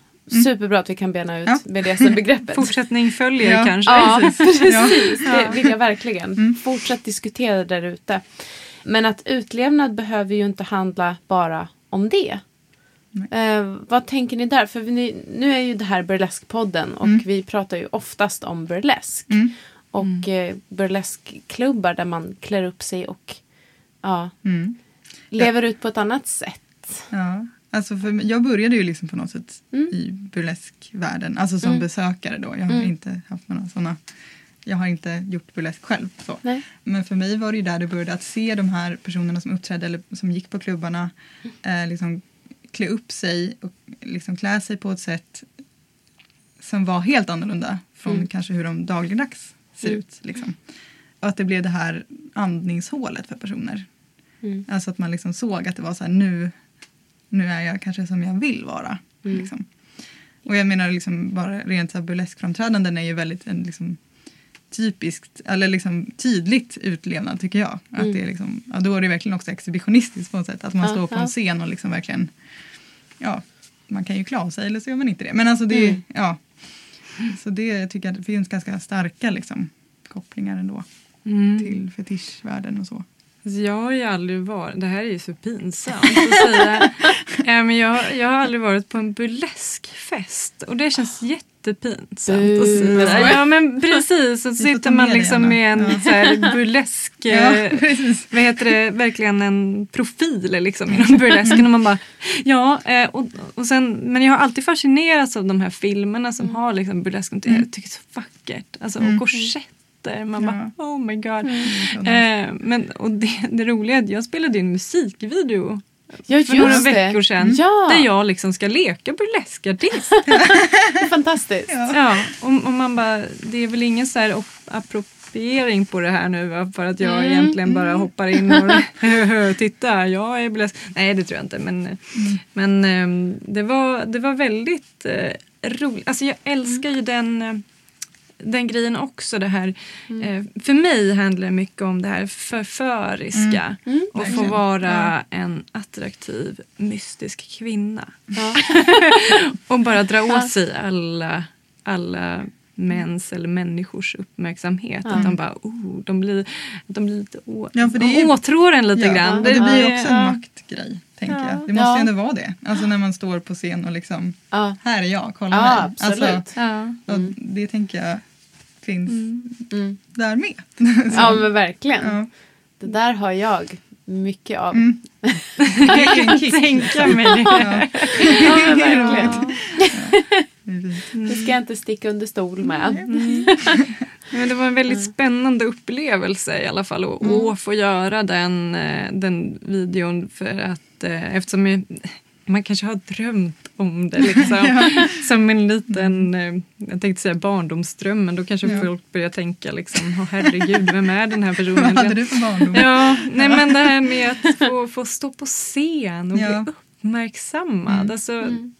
Superbra att vi kan bena ut Ja. BDSM-begreppet. Fortsättning följer Ja. kanske. Ja, Precis. precis. Ja. Det vill jag verkligen. Fortsätt diskutera där ute. Men att utlevnad behöver ju inte handla bara om det. Eh, vad tänker ni där? För ni, nu är ju det här Burlesque-podden och vi pratar ju oftast om burlesk. Mm. Och eh, burleskklubbar där man klär upp sig och ja, Mm. lever ut på ett annat sätt. Ja, alltså för jag började ju liksom på något sätt Mm. i burleskvärlden, alltså som besökare då. Jag har Mm. inte haft några sådana, jag har inte gjort burlesk själv. Så. Nej. Men för mig var det ju där det började att se de här personerna som uppträdde eller som gick på klubbarna eh, liksom klä upp sig och liksom klä sig på ett sätt som var helt annorlunda från Mm. kanske hur de dagligdags ser Mm. ut. Liksom. Och att det blev det här andningshålet för personer. Mm. Alltså att man liksom såg att det var så här nu, nu är jag kanske som jag vill vara. Mm. Liksom. Och jag menar liksom bara rent så burleskframträdanden är ju väldigt en liksom typiskt, eller liksom tydligt utlevnad tycker jag. Att Mm. det är liksom, ja, då är det verkligen också exhibitionistiskt på något sätt. Att man står på en scen och liksom verkligen, ja, man kan ju klä sig eller så gör man inte det. Men alltså det, Mm. ja. Så det tycker jag det finns ganska starka liksom, kopplingar ändå Mm. till fetischvärlden och så. Jag har ju aldrig varit, det här är ju så pinsamt att säga. ja, men jag, jag har aldrig varit på en burleskfest och det känns jättepinsamt att säga. Ja men precis, så sitter man liksom med en ja. så här burlesk, ja, eh, vad heter det, verkligen en profil liksom inom burlesken och man bara ja eh, och, och sen, men jag har alltid fascinerats av de här filmerna som mm. har liksom burlesken, jag tycker det är så vackert, alltså och korsett mm låter. Man ja. bara oh my god. Mm. Eh, men, och det, det roliga är att jag spelade in musikvideo Ja, för några veckor sedan. Ja. Där jag liksom ska leka burleskartist. Fantastiskt. Ja, ja och, och, man bara, det är väl ingen så här appropriering på det här nu för att jag mm. egentligen bara mm. hoppar in och titta, jag är burlesk. Nej det tror jag inte men, mm. men ehm, det, var, det var väldigt eh, roligt. Alltså jag älskar ju den eh, den grejen också. Det här, mm. eh, för mig handlar det mycket om det här förföriska mm. Mm. och få vara ja. en attraktiv mystisk kvinna. Ja. och bara dra åt sig alla, alla mäns eller människors uppmärksamhet. Att de bara, oh, de blir, de blir lite å, ja, för det är, åtrår en lite ja, grann. Det, det blir också en maktgrej. Tänker ja. jag. Det måste ju ändå vara det. Alltså när man står på scen och liksom, här är jag, kolla mig. Absolut. Alltså, mm. Det tänker jag finns mm. Mm. där med. ja men verkligen. Ja. Det där har jag mycket av. Mm. jag kan tänka mig det. Ja. ja men verkligen. Det ska jag inte sticka under stol med. Mm. Men det var en väldigt spännande upplevelse i alla fall att mm. få göra den, eh, den videon för att eh, eftersom jag, man kanske har drömt om det. Liksom. ja. Som en liten, eh, jag tänkte säga barndomsdröm, men då kanske ja. folk börjar tänka liksom, oh, herregud, vem är den här personen? Vad hade du för barndom? Ja, nej men det här med att få, få stå på scen och ja. bli uppmärksammad. Mm. Alltså, mm.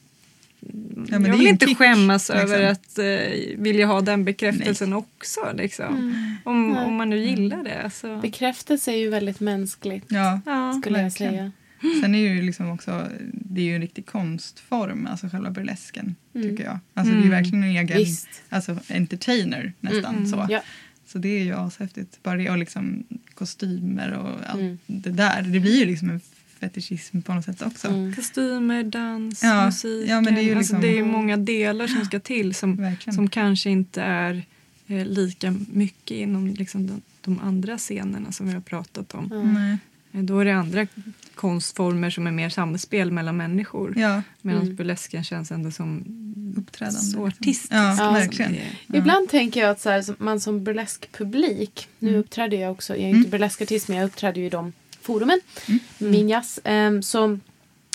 Ja, jag vill inte kick, skämmas liksom. över att uh, vilja ha den bekräftelsen Nej. också. Liksom. Mm. Om, om man nu gillar det. Alltså. Bekräftelse är ju väldigt mänskligt. Ja, skulle jag säga. Sen är ju liksom också, det är ju en riktig konstform, alltså själva burlesken. Mm. tycker jag. Alltså mm. det är mm. verkligen en egen Visst. alltså, entertainer nästan. Mm. så. Ja. så det är ju ashäftigt. Bara det och liksom kostymer och allt mm. det där. Det blir ju liksom en fetischism på något sätt också. Mm. Kostymer, dans, ja. musik. Ja, men det, är ju liksom, alltså, det är många delar som ska till som, som kanske inte är eh, lika mycket inom liksom, de, de, andra scenerna som vi har pratat om. Mm. Då är det andra konstformer som är mer samspel mellan människor. Ja. Medan mm. burlesken känns ändå som uppträdande. Så artistisk. Ja, ja, verkligen. Ja. Ibland tänker jag att så här, man som burleskpublik, nu mm. uppträder jag också, jag är inte mm. burleskartist men jag uppträder ju i de forumen, mm. Minjas. Um, ehm, så,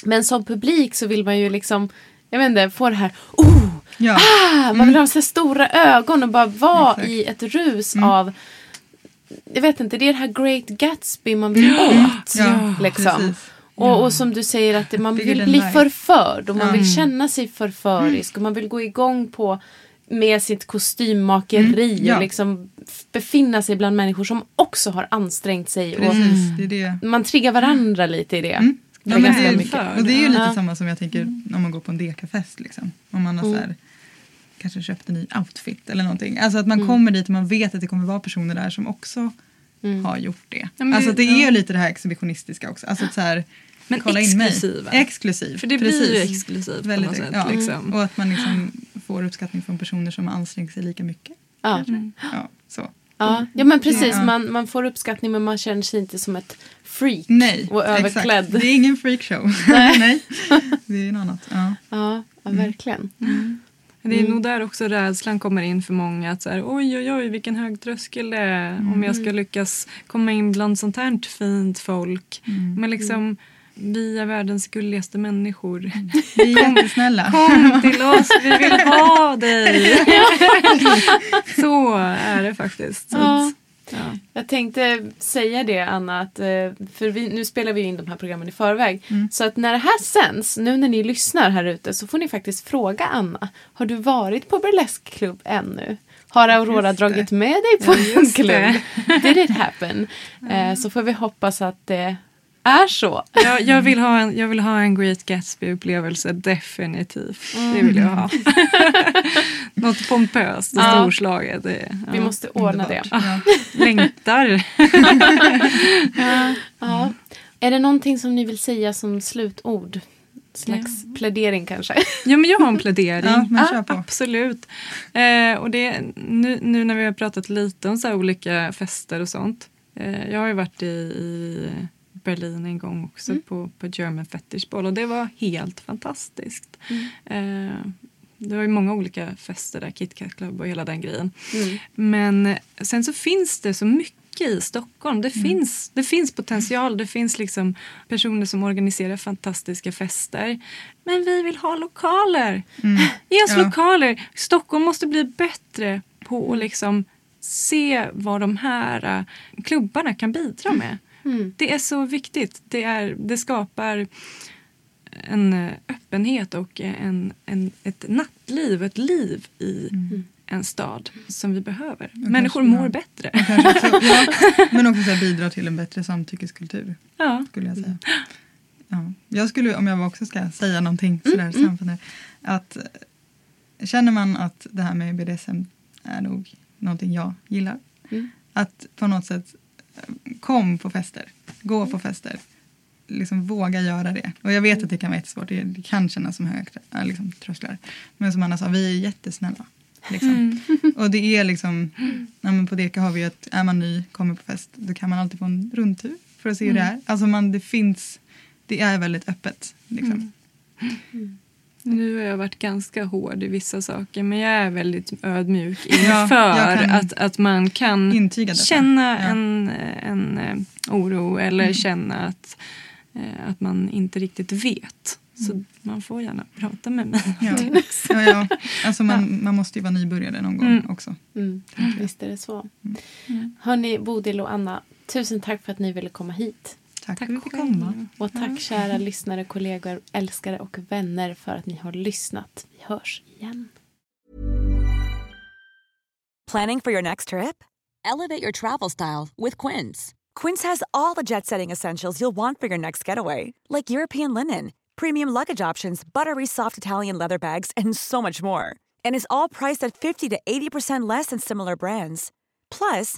men som publik så vill man ju liksom, jag vet inte, få det här, oh! Ja. Ah! Man vill ha så stora ögon och bara vara i ett rus mm. av jag vet inte, det är det här Great Gatsby man vill åt. Ja, liksom. Och, och, som du säger att man vill bli förförd och man mm. vill känna sig förförisk och man vill gå igång på med sitt kostymmakeri mm, ja. och liksom befinna sig bland människor som också har ansträngt sig. Precis, och det det. Man triggar varandra lite i det. Mm. Ja, det, är, mycket. Och det är ju lite ja. samma som jag tänker om man går på en dekafest. Liksom. Om man har mm. så här, kanske köpt en ny outfit eller någonting. Alltså att man mm. kommer dit och man vet att det kommer vara personer där som också mm. har gjort det. Alltså det är ja. lite det här exhibitionistiska också. Alltså att så här, men kolla exklusiva. In mig. Exklusiv. För det Precis. blir ju exklusivt Väldigt, på något sätt. Ja. Liksom. Och att man liksom får uppskattning från personer som ansträngt sig lika mycket. Ja. Mm. ja så. Ja, ja men precis. Man, man får uppskattning men man känner sig inte som ett freak Nej, och överklädd. Exakt. Det är ingen freakshow. Nej. Nej. Det är något annat. Ja, ja, ja verkligen. Mm. Det är mm. nog där också rädslan kommer in för många. Att så här, oj, oj, oj, vilken hög tröskel det är mm. om jag ska lyckas komma in bland sånt här fint folk. Mm. Men liksom, vi är världens gulligaste människor. Vi är jättesnälla. Kom till oss, vi vill ha dig. så är det faktiskt. Ja. Ja. Jag tänkte säga det Anna, att, eh, för vi, nu spelar vi in de här programmen i förväg. Mm. Så att när det här sänds, nu när ni lyssnar här ute så får ni faktiskt fråga Anna. Har du varit på burleskklubb ännu? Har Aurora dragit med dig på ja, en klubb? Did it happen? Mm. så får vi hoppas att det är så. Jag, jag, vill, ha en, jag vill ha en Great Gatsby-upplevelse, definitivt. Det vill jag ha. Något pompöst och Ja. storslaget. Det, Vi ja. måste ordna det. Ah, längtar. Ja. Är det någonting som ni vill säga som slutord? Slags plädering kanske? Ja, men jag har en plädering. Ja, men kör på. Absolut. Eh, och det, nu, nu när vi har pratat lite om så här olika fester och sånt. Eh, jag har ju varit i, i Berlin en gång också på, på German Fetish Ball och det var helt fantastiskt. Eh, det var ju många olika fester där, KitKat Club och hela den grejen. Men sen så finns det så mycket i Stockholm. Det, finns, det finns potential, det finns liksom personer som organiserar fantastiska fester. Men vi vill ha lokaler. Ge oss Ja. lokaler. Stockholm måste bli bättre på att liksom se vad de här uh, klubbarna kan bidra med. Det är så viktigt. Det, är, det skapar en eh, öppenhet och en, en, ett nattliv, ett liv i en stad som vi behöver. Människor kanske- mår ja. bättre. Också, ja, men också så bidra till en bättre samtyckeskultur. Ja. Skulle jag säga. Ja. Jag skulle, om jag också ska säga någonting sådär sammanfattande. Att eh, känner man att det här med BDSM är nog någonting jag gillar. Att på något sätt eh, kom på fester, gå på fester. Liksom våga göra det. Och jag vet att det kan vara jättesvårt, det, det kan kännas som höga äh, liksom, trösklar. Men som Anna sa, vi är jättesnälla. Liksom. Och det är liksom, ja, men på Deka har vi ju att är man ny, kommer på fest, då kan man alltid få en rundtur för att se hur det är. Alltså man, det finns, det är väldigt öppet. Liksom. Nu har jag varit ganska hård i vissa saker men jag är väldigt ödmjuk Ja, inför kan att, att man kan känna Ja. en, en eh, oro eller känna att, eh, att man inte riktigt vet. Så man får gärna prata med mig. Ja. Ja, ja. Alltså man, man måste ju vara nybörjare någon gång Mm. också. Mm. Visst är det så. Hörni, Bodil och Anna, tusen tack för att ni ville komma hit. Tack, Tack för att vi fick komma. Och tack kära lyssnare, kollegor, älskare och vänner för att ni har lyssnat. Vi hörs igen. Planning for your next trip? Elevate your travel style with Quince. Quince has all the jet setting essentials you'll want for your next getaway, like European linen, premium luggage options, buttery soft Italian leather bags, and so much more. And is all priced at 50 to 80% less than similar brands. Plus,